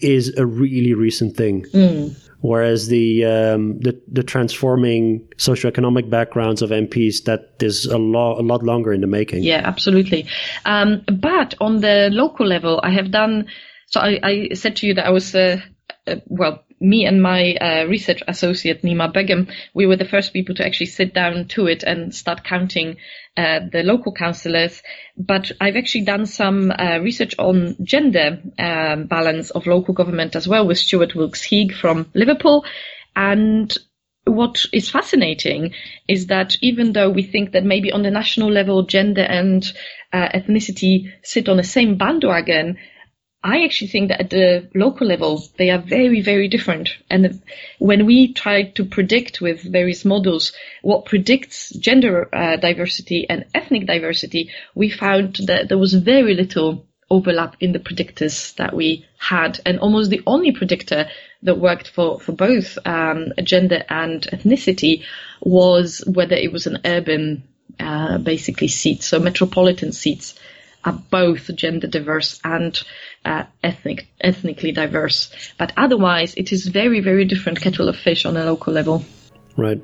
is a really recent thing. Mm whereas the, um, the the transforming socioeconomic backgrounds of MPs that is a lot a lot longer in the making. Yeah, absolutely. Um, but on the local level, I have done. So I, I said to you that I was uh, uh, well me and my uh, research associate Neema Begum, we were the first people to actually sit down to it and start counting uh, the local councillors. But I've actually done some uh, research on gender um, balance of local government as well with Stuart Wilks-Heeg from Liverpool. And what is fascinating is that even though we think that maybe on the national level, gender and uh, ethnicity sit on the same bandwagon, I actually think that at the local level, they are very, very different. And when we tried to predict with various models what predicts gender uh, diversity and ethnic diversity, we found that there was very little overlap in the predictors that we had. And almost the only predictor that worked for, for both um, gender and ethnicity was whether it was an urban, uh, basically seat. So metropolitan seats are both gender diverse and uh, ethnic, ethnically diverse. But otherwise, it is very, very different kettle of fish on a local level. Right.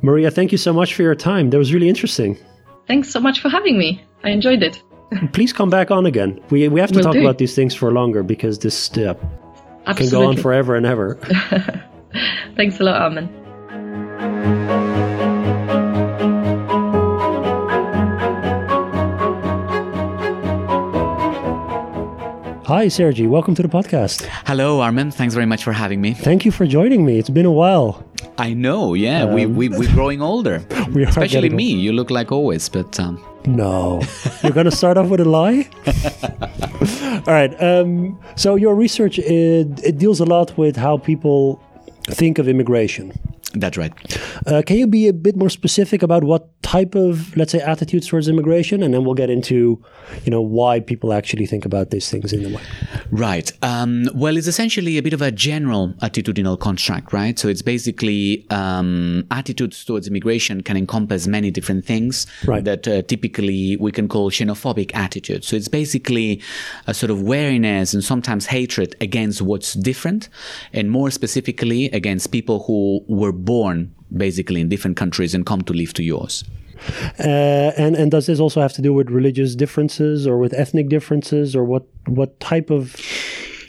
Maria, thank you so much for your time. That was really interesting. Thanks so much for having me. I enjoyed it. Please come back on again. We, we have to Will talk do. about these things for longer because this uh, can go on forever and ever. Thanks a lot, Armin. Hi, Sergi. Welcome to the podcast. Hello, Armin. Thanks very much for having me. Thank you for joining me. It's been a while. I know. Yeah, um, we, we, we're growing older. we are Especially me. You look like always, but. Um... No. You're going to start off with a lie? All right. Um, so, your research it, it deals a lot with how people think of immigration. That's right. Uh, can you be a bit more specific about what type of, let's say, attitudes towards immigration, and then we'll get into, you know, why people actually think about these things in the way. Right. Um, well, it's essentially a bit of a general attitudinal construct, right? So it's basically um, attitudes towards immigration can encompass many different things right. that uh, typically we can call xenophobic attitudes. So it's basically a sort of wariness and sometimes hatred against what's different, and more specifically against people who were born basically in different countries and come to live to yours. Uh, and and does this also have to do with religious differences or with ethnic differences or what what type of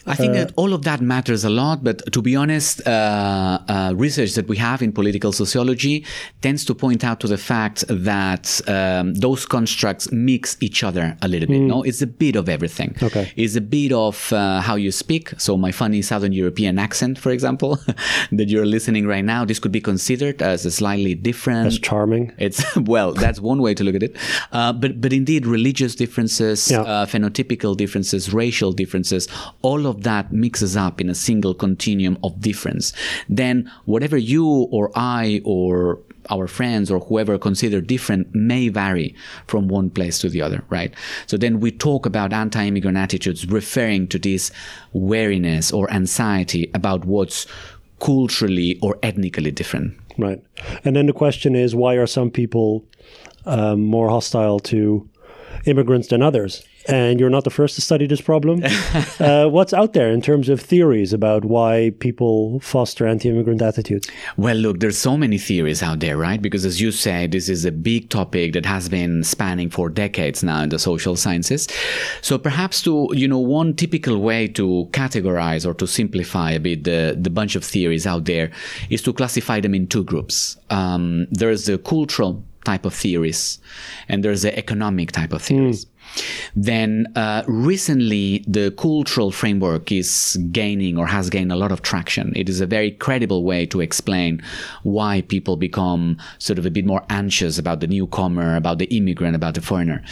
I think that all of that matters a lot, but to be honest, uh, uh, research that we have in political sociology tends to point out to the fact that um, those constructs mix each other a little bit. No, it's a bit of everything. Okay. It's a bit of uh, how you speak. So my funny Southern European accent, for example, that you're listening right now, this could be considered as a slightly different. That's charming. It's well, that's one way to look at it. Uh, but but indeed, religious differences, Yeah. uh, phenotypical differences, racial differences, all of that mixes up in a single continuum of difference. Then whatever you or I or our friends or whoever consider different may vary from one place to the other, right? So then we talk about anti-immigrant attitudes referring to this wariness or anxiety about what's culturally or ethnically different. Right. And then the question is why are some people um, more hostile to immigrants than others? And you're not the first to study this problem. uh, what's out there in terms of theories about why people foster anti immigrant attitudes? Well, look, there's so many theories out there, right? Because as you say, this is a big topic that has been spanning for decades now in the social sciences. So perhaps to, you know, one typical way to categorize or to simplify a bit the, the bunch of theories out there is to classify them in two groups. Um, there's the cultural type of theories and there's the economic type of theories. Then uh, recently, the cultural framework is gaining or has gained a lot of traction. It is a very credible way to explain why people become sort of a bit more anxious about the newcomer, about the immigrant, about the foreigner.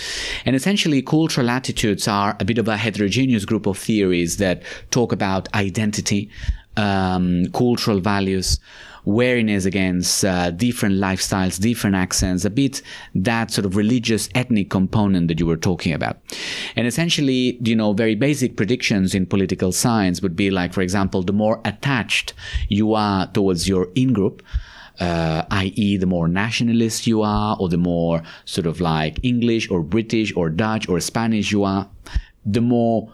And essentially, cultural attitudes are a bit of a heterogeneous group of theories that talk about identity, um, cultural values wariness against uh, different lifestyles, different accents, a bit that sort of religious ethnic component that you were talking about. And essentially, you know, very basic predictions in political science would be like, for example, the more attached you are towards your in-group, uh, i.e., the more nationalist you are, or the more sort of like English or British or Dutch or Spanish you are, the more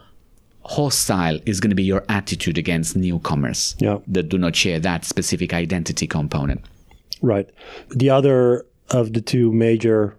hostile is going to be your attitude against newcomers Yeah. that do not share that specific identity component. Right. The other of the two major,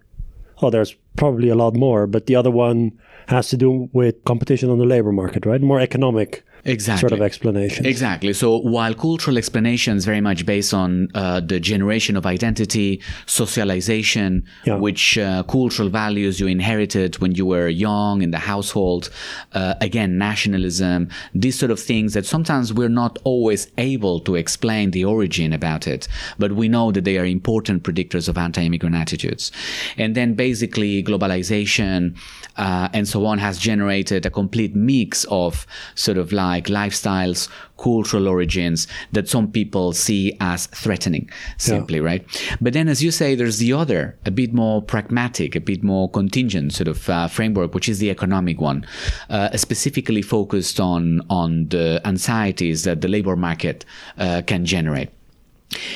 oh, there's probably a lot more, but the other one has to do with competition on the labor market, right? More economic Exactly. sort of explanation. Exactly. So while cultural explanations very much based on uh, the generation of identity, socialization, Yeah. which uh, cultural values you inherited when you were young in the household, uh, again, nationalism, these sort of things that sometimes we're not always able to explain the origin about it, but we know that they are important predictors of anti-immigrant attitudes. And then basically globalization uh, and so on has generated a complete mix of sort of like lifestyles, cultural origins that some people see as threatening, simply, right? But then, as you say, there's the other, a bit more pragmatic, a bit more contingent sort of uh, framework, which is the economic one, uh, specifically focused on on the anxieties that the labor market uh, can generate.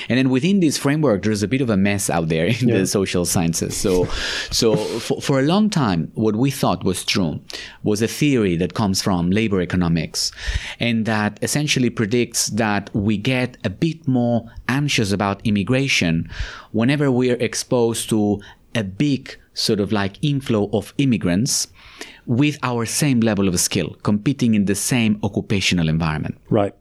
And then within this framework, there's a bit of a mess out there in the social sciences. So, so for, for a long time, what we thought was true was a theory that comes from labor economics and that essentially predicts that we get a bit more anxious about immigration whenever we are exposed to a big sort of like inflow of immigrants with our same level of skill, competing in the same occupational environment. Right.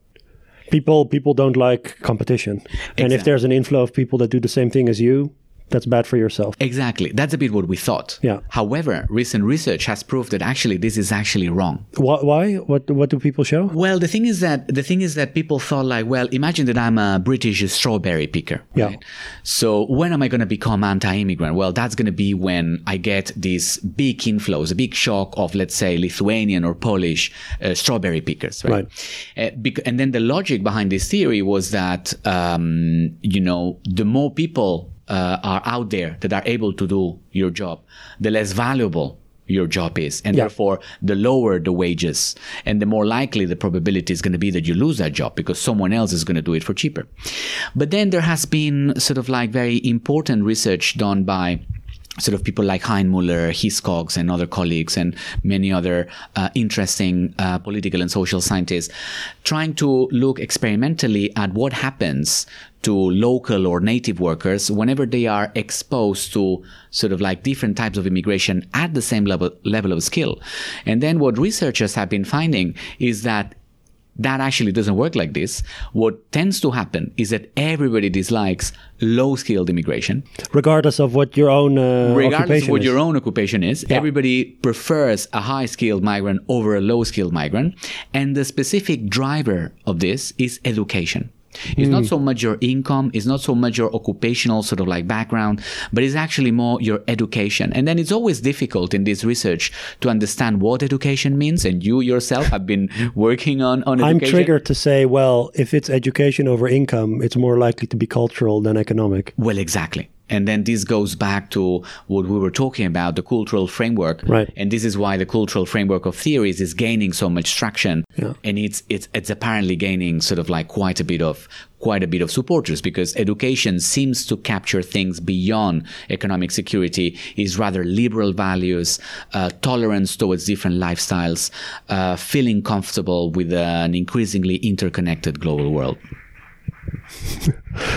People people don't like competition. And if there's an inflow of people that do the same thing as you, that's bad for yourself. Exactly. That's a bit what we thought. Yeah. However, recent research has proved that actually this is actually wrong. Why? why? What what do people show? Well, the thing is that the thing is that people thought like, well, imagine that I'm a British strawberry picker. Yeah. Right? So when am I going to become anti-immigrant? Well, that's going to be when I get these big inflows, a big shock of, let's say, Lithuanian or Polish uh, strawberry pickers. Right. Uh, bec- and then the logic behind this theory was that, um, you know, the more people uh, are out there that are able to do your job, the less valuable your job is. And Yeah. therefore, the lower the wages and the more likely the probability is going to be that you lose that job because someone else is going to do it for cheaper. But then there has been sort of like very important research done by sort of people like Hainmueller, Hiscox, and other colleagues, and many other uh, interesting uh, political and social scientists, trying to look experimentally at what happens to local or native workers whenever they are exposed to sort of like different types of immigration at the same level level of skill. And then what researchers have been finding is that that actually doesn't work like this. What tends to happen is that everybody dislikes low skilled immigration. Regardless of what your own uh, Regardless of what is. your own occupation is, Yeah. everybody prefers a high skilled migrant over a low skilled migrant. And the specific driver of this is education. It's Hmm. not so much your income, it's not so much your occupational sort of like background, but it's actually more your education. And then it's always difficult in this research to understand what education means. And you yourself have been working on, on I'm triggered to say, well, if it's education over income, it's more likely to be cultural than economic. Well, exactly. And then this goes back to what we were talking about, the cultural framework. Right. And this is why the cultural framework of theories is gaining so much traction. Yeah. And it's, it's, it's apparently gaining sort of like quite a bit of, quite a bit of supporters because education seems to capture things beyond economic security is rather liberal values, uh, tolerance towards different lifestyles, uh, feeling comfortable with an increasingly interconnected global world.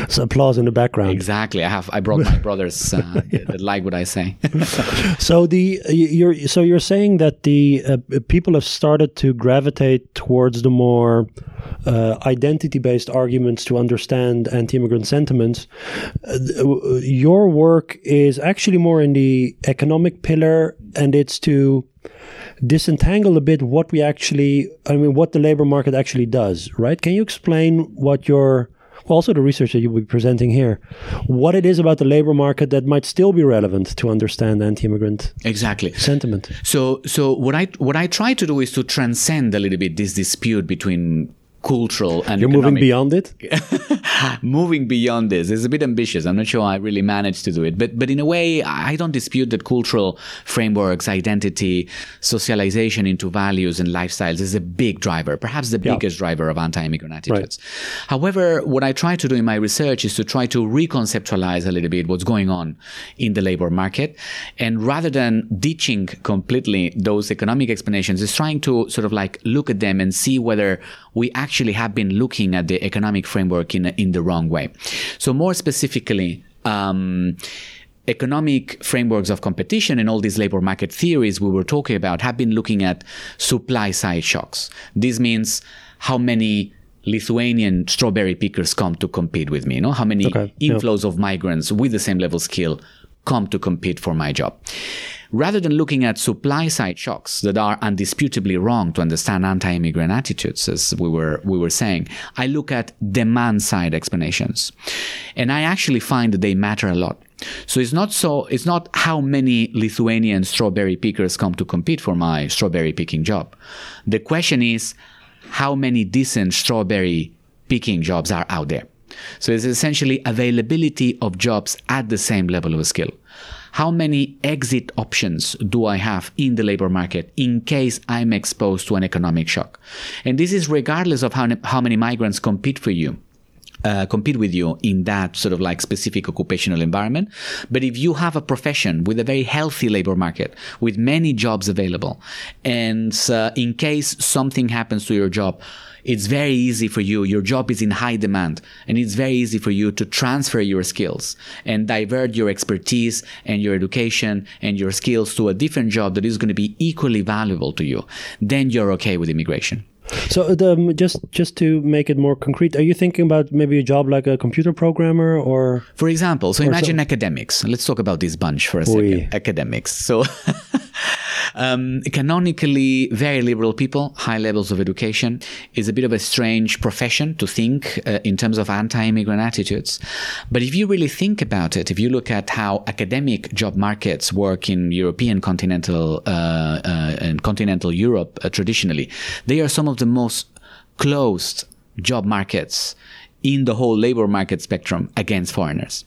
So applause in the background. Exactly. I have. I brought my brothers uh, that like what I say. So the you're so you're saying that the uh, people have started to gravitate towards the more uh, identity-based arguments to understand anti-immigrant sentiments. Uh, your work is actually more in the economic pillar, and it's to disentangle a bit what we actually, I mean, what the labor market actually does. Right? Can you explain what your well, also the research that you'll be presenting here, what it is about the labor market that might still be relevant to understand anti-immigrant exactly. sentiment. So, so what I what I try to do is to transcend a little bit this dispute between cultural and You're moving beyond it. moving beyond this is a bit ambitious. I'm not sure I really managed to do it, but but in a way, I don't dispute that cultural frameworks, identity, socialization into values and lifestyles is a big driver, perhaps the Yeah. biggest driver of anti-immigrant attitudes. However, what I try to do in my research is to try to reconceptualize a little bit what's going on in the labor market, and rather than ditching completely those economic explanations, is trying to sort of like look at them and see whether we actually have been looking at the economic framework in in the wrong way. So more specifically. Um, economic frameworks of competition and all these labor market theories we were talking about have been looking at supply side shocks. This means how many Lithuanian strawberry pickers come to compete with me, you know, how many Okay, inflows of migrants with the same level skill come to compete for my job. Rather than looking at supply side shocks that are undisputably wrong to understand anti-immigrant attitudes, as we were we were saying, I look at demand side explanations, and I actually find that they matter a lot. So it's not so it's not how many Lithuanian strawberry pickers come to compete for my strawberry picking job. The question is how many decent strawberry picking jobs are out there. So it's essentially availability of jobs at the same level of skill. How many exit options do I have in the labor market in case I'm exposed to an economic shock? And this is regardless of how, how many migrants compete for you. Uh, compete with you in that sort of like specific occupational environment. But if you have a profession with a very healthy labor market, with many jobs available, and uh, in case something happens to your job, it's very easy for you. Your job is in high demand and it's very easy for you to transfer your skills and divert your expertise and your education and your skills to a different job that is going to be equally valuable to you. Then you're okay with immigration. So, the, um, just just to make it more concrete, are you thinking about maybe a job like a computer programmer or? For example, so imagine academics. Let's talk about this bunch for a second. Oui. Academics. So, um, canonically, very liberal people, high levels of education, is a bit of a strange profession to think uh, in terms of anti-immigrant attitudes. But if you really think about it, if you look at how academic job markets work in European continental uh, uh, and continental Europe uh, traditionally, they are some of the most closed job markets in the whole labor market spectrum against foreigners.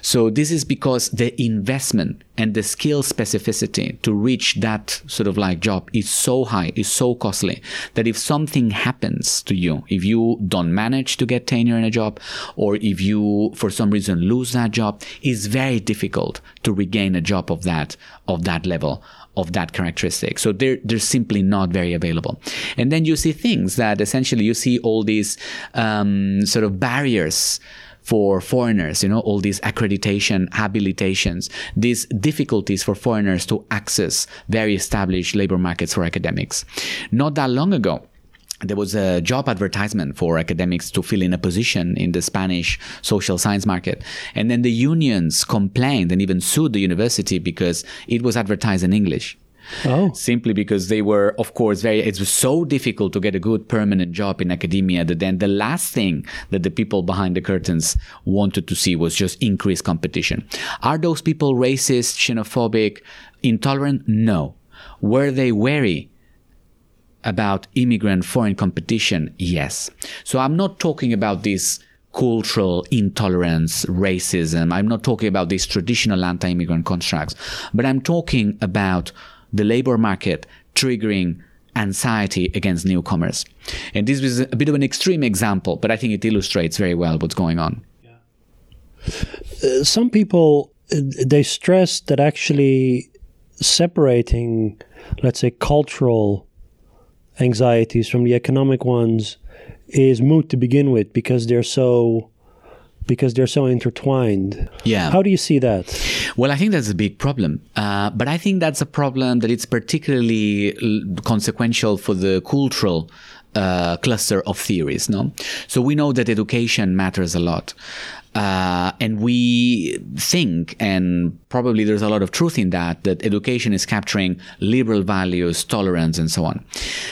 So this is because the investment and the skill specificity to reach that sort of like job is so high, is so costly that if something happens to you, if you don't manage to get tenure in a job, or if you for some reason lose that job, it's very difficult to regain a job of that of that level of that characteristic. So they're, they're simply not very available. And then you see things that essentially you see all these um, sort of barriers for foreigners, you know, all these accreditation, habilitations, these difficulties for foreigners to access very established labor markets for academics. Not that long ago, there was a job advertisement for academics to fill in a position in the Spanish social science market. And then the unions complained and even sued the university because it was advertised in English. Oh. Simply because they were, of course, very, it was so difficult to get a good permanent job in academia that then the last thing that the people behind the curtains wanted to see was just increased competition. Are those people racist, xenophobic, intolerant? No. Were they wary about immigrant foreign competition? Yes. So I'm not talking about this cultural intolerance, racism. I'm not talking about these traditional anti-immigrant constructs, but I'm talking about the labor market triggering anxiety against newcomers. And this was a bit of an extreme example, but I think it illustrates very well what's going on. Uh, some people uh, they stress that actually separating, let's say, cultural anxieties from the economic ones is moot to begin with because they're so because they're so intertwined. Yeah. How do you see that? Well, I think that's a big problem. Uh, but I think that's a problem that it's particularly consequential for the cultural uh, cluster of theories. No, so we know that education matters a lot. Uh, and we think, and probably there's a lot of truth in that, that education is capturing liberal values, tolerance, and so on.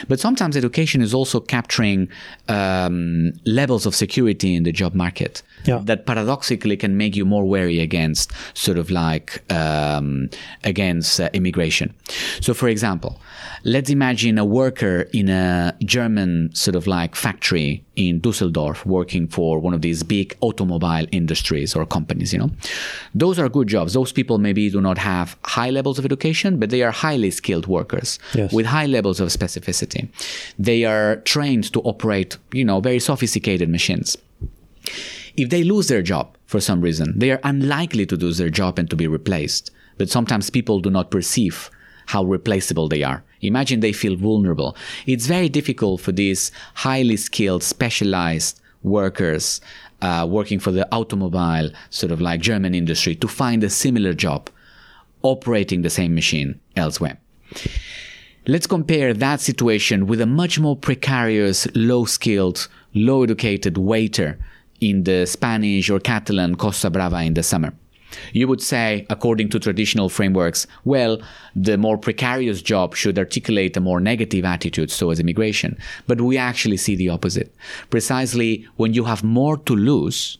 But sometimes education is also capturing um, levels of security in the job market yeah. that paradoxically can make you more wary against sort of like um, against uh, immigration. So, for example, let's imagine a worker in a German sort of like factory in Dusseldorf working for one of these big automobile industries or companies, you know. Those are good jobs. Those people maybe do not have high levels of education, but they are highly skilled workers yes. with high levels of specificity. They are trained to operate, you know, very sophisticated machines. If they lose their job for some reason, they are unlikely to lose their job and to be replaced. But sometimes people do not perceive how replaceable they are. Imagine they feel vulnerable. It's very difficult for these highly skilled, specialized workers uh, working for the automobile, sort of like German industry, to find a similar job operating the same machine elsewhere. Let's compare that situation with a much more precarious, low skilled, low educated waiter in the Spanish or Catalan Costa Brava in the summer. You would say, according to traditional frameworks, well, the more precarious job should articulate a more negative attitude towards immigration. But we actually see the opposite. Precisely when you have more to lose,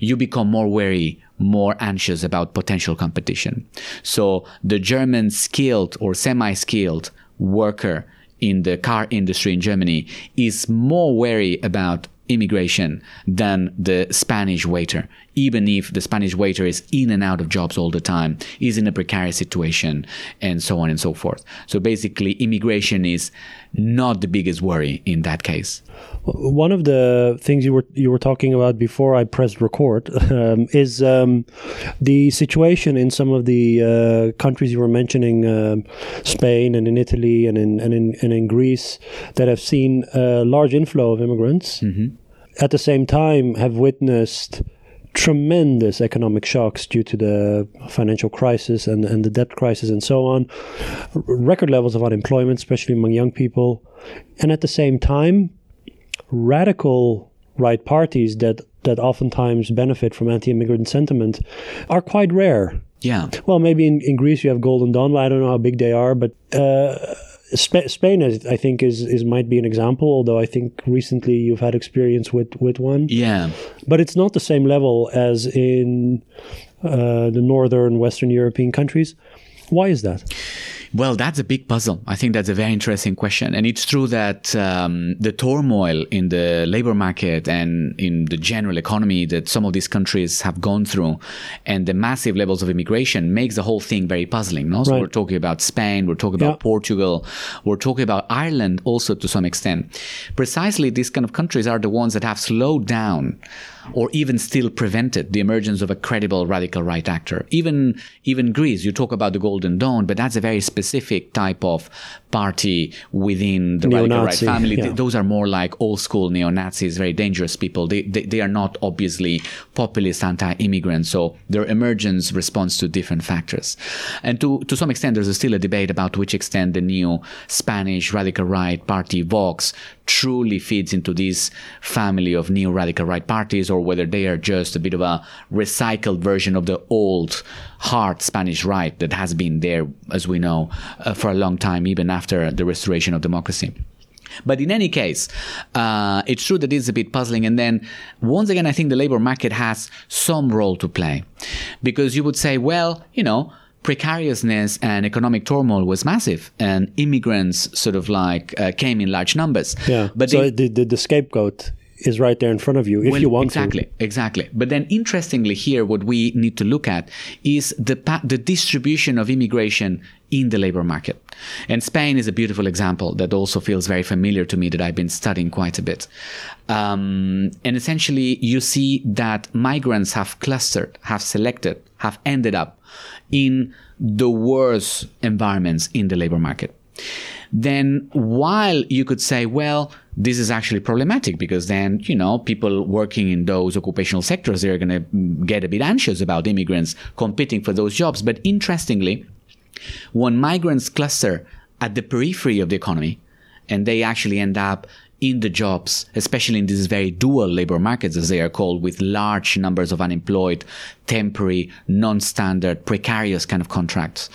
you become more wary, more anxious about potential competition. So the German skilled or semi skilled worker in the car industry in Germany is more wary about immigration than the Spanish waiter, even if the Spanish waiter is in and out of jobs all the time, is in a precarious situation, and so on and so forth. So basically, immigration is not the biggest worry in that case. One of the things you were you were talking about before I pressed record um, is um, the situation in some of the uh, countries you were mentioning, uh, Spain and in Italy and in and in, and in Greece, that have seen a large inflow of immigrants. Mm-hmm. At the same time, have witnessed tremendous economic shocks due to the financial crisis and, and the debt crisis and so on, R- record levels of unemployment, especially among young people, and at the same time, radical right parties that that oftentimes benefit from anti-immigrant sentiment are quite rare. Yeah. Well, maybe in, in Greece you have Golden Dawn. I don't know how big they are, but uh, Sp- Spain, I think, is, is might be an example. Although I think recently you've had experience with, with one. Yeah. But it's not the same level as in uh, the northern Western European countries. Why is that? Well, that's a big puzzle. I think that's a very interesting question. And it's true that um, the turmoil in the labor market and in the general economy that some of these countries have gone through and the massive levels of immigration makes the whole thing very puzzling. No? So Right. we're talking about Spain, we're talking about Yeah. Portugal, we're talking about Ireland also to some extent. Precisely these kind of countries are the ones that have slowed down or even still prevented the emergence of a credible radical right actor. Even even Greece, you talk about the Golden Dawn, but that's a very specific type of party within the radical right family. yeah. Th- Those are more like old school neo Nazis, very dangerous people. They, they they are not obviously populist anti-immigrant, so their emergence responds to different factors. And to to some extent, there's still a debate about to which extent the new Spanish radical right party Vox truly fits into this family of neo radical right parties or whether they are just a bit of a recycled version of the old hard Spanish right that has been there, as we know, uh, for a long time, even after the restoration of democracy. But in any case, uh, it's true that it's a bit puzzling. And then, once again, I think the labor market has some role to play. Because you would say, well, you know, precariousness and economic turmoil was massive, and immigrants sort of like uh, came in large numbers. Yeah. But so they, the, the, scapegoat is right there in front of you if well, you want exactly, to. Exactly, exactly. But then, interestingly, here what we need to look at is the the distribution of immigration in the labor market. And Spain is a beautiful example that also feels very familiar to me that I've been studying quite a bit. Um, and essentially, you see that migrants have clustered, have selected, have ended up in the worst environments in the labor market. Then, while you could say, well, this is actually problematic because then, you know, people working in those occupational sectors, they're going to get a bit anxious about immigrants competing for those jobs. But interestingly, when migrants cluster at the periphery of the economy and they actually end up in the jobs, especially in these very dual labor markets, as they are called, with large numbers of unemployed, temporary, non-standard, precarious kind of contracts.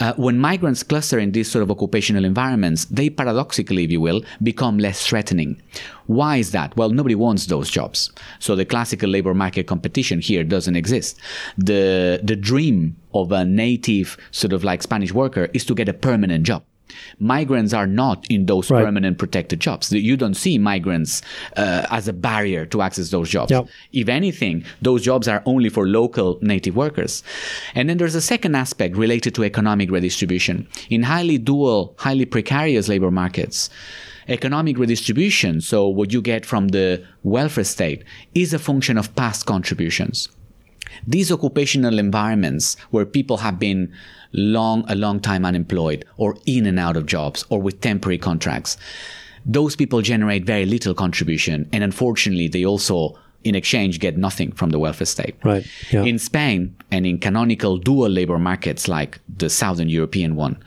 Uh, when migrants cluster in these sort of occupational environments, they paradoxically, if you will, become less threatening. Why is that? Well, nobody wants those jobs. So the classical labor market competition here doesn't exist. The, the dream of a native sort of like Spanish worker is to get a permanent job. Migrants are not in those right. permanent protected jobs. You don't see migrants uh, as a barrier to access those jobs. Yep. If anything, those jobs are only for local native workers. And then there's a second aspect related to economic redistribution. In highly dual, highly precarious labor markets, economic redistribution, so what you get from the welfare state, is a function of past contributions. These occupational environments where people have been long, a long time unemployed or in and out of jobs or with temporary contracts. Those people generate very little contribution. And unfortunately, they also in exchange get nothing from the welfare state. Right. Yeah. In Spain and in canonical dual labor markets like the Southern European one,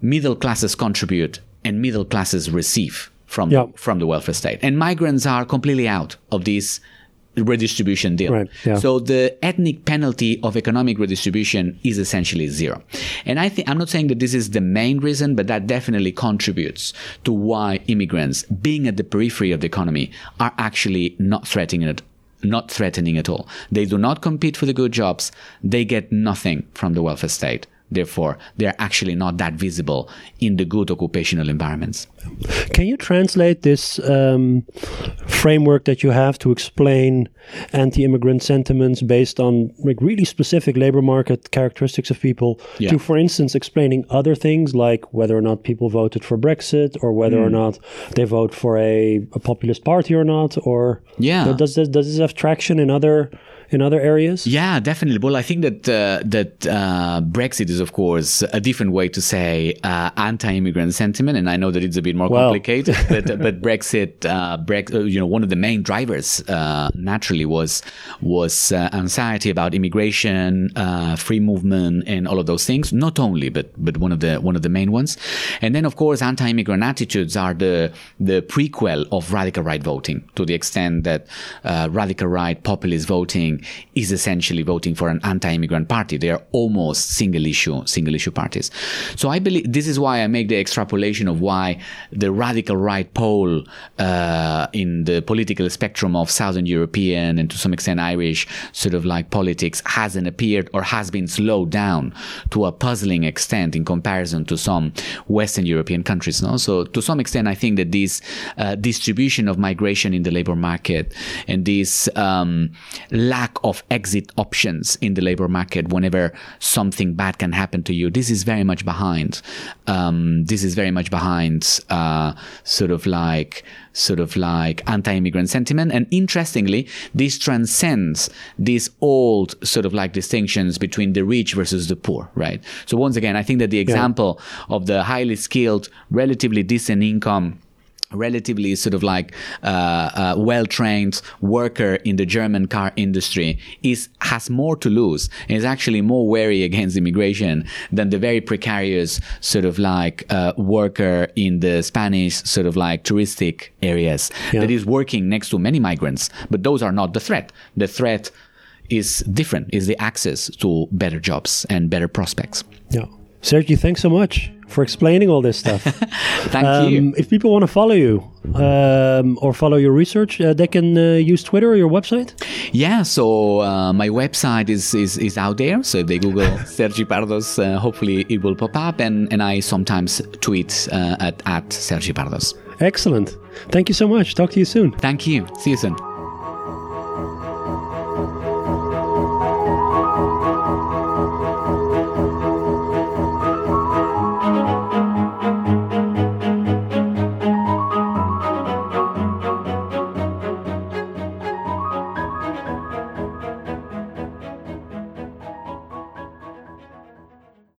middle classes contribute and middle classes receive from yeah. from the welfare state. And migrants are completely out of these redistribution deal. Right, yeah. So the ethnic penalty of economic redistribution is essentially zero. And I think I'm not saying that this is the main reason, but that definitely contributes to why immigrants being at the periphery of the economy are actually not threatening it not threatening at all. They do not compete for the good jobs. They get nothing from the welfare state. Therefore, they're actually not that visible in the good occupational environments. Can you translate this um, framework that you have to explain anti-immigrant sentiments based on like really specific labor market characteristics of people yeah. to, for instance, explaining other things like whether or not people voted for Brexit or whether mm. or not they vote for a, a populist party or not? Or yeah, does this, does this have traction in other in other areas? Yeah, definitely. Well, I think that uh, that uh, Brexit is, of course, a different way to say uh, anti-immigrant sentiment, and I know that it's a bit more well. complicated. but but Brexit, uh, Brex- uh, you know, one of the main drivers uh, naturally was was anxiety about immigration, free movement, and all of those things. Not only, but but one of the one of the main ones. And then, of course, anti-immigrant attitudes are the the prequel of radical right voting to the extent that radical right populist voting is essentially voting for an anti-immigrant party. They are almost single issue, single issue parties. So I believe this is why I make the extrapolation of why the radical right pole uh, in the political spectrum of Southern European and to some extent Irish sort of like politics hasn't appeared or has been slowed down to a puzzling extent in comparison to some Western European countries. No? So to some extent, I think that this uh, distribution of migration in the labor market and this um, lack lack of exit options in the labor market whenever something bad can happen to you. This is very much behind. Um, this is very much behind uh, sort of like sort of like anti-immigrant sentiment. And interestingly, this transcends these old sort of like distinctions between the rich versus the poor, right? So once again, I think that the example yeah. of the highly skilled, relatively decent income relatively sort of like uh, uh, well-trained worker in the German car industry is has more to lose and is actually more wary against immigration than the very precarious sort of like uh, worker in the Spanish sort of like touristic areas Yeah. that is working next to many migrants. But those are not the threat. The threat is different. Is the access to better jobs and better prospects. Yeah. Sergi, thanks so much for explaining all this stuff. Thank you. Um, if people want to follow you um, or follow your research, uh, they can uh, use Twitter or your website. Yeah, so uh, my website is, is, is out there. So if they Google Sergi Pardos, uh, hopefully it will pop up. And, and I sometimes tweet uh, at, at Sergi Pardos. Excellent. Thank you so much. Talk to you soon. Thank you. See you soon.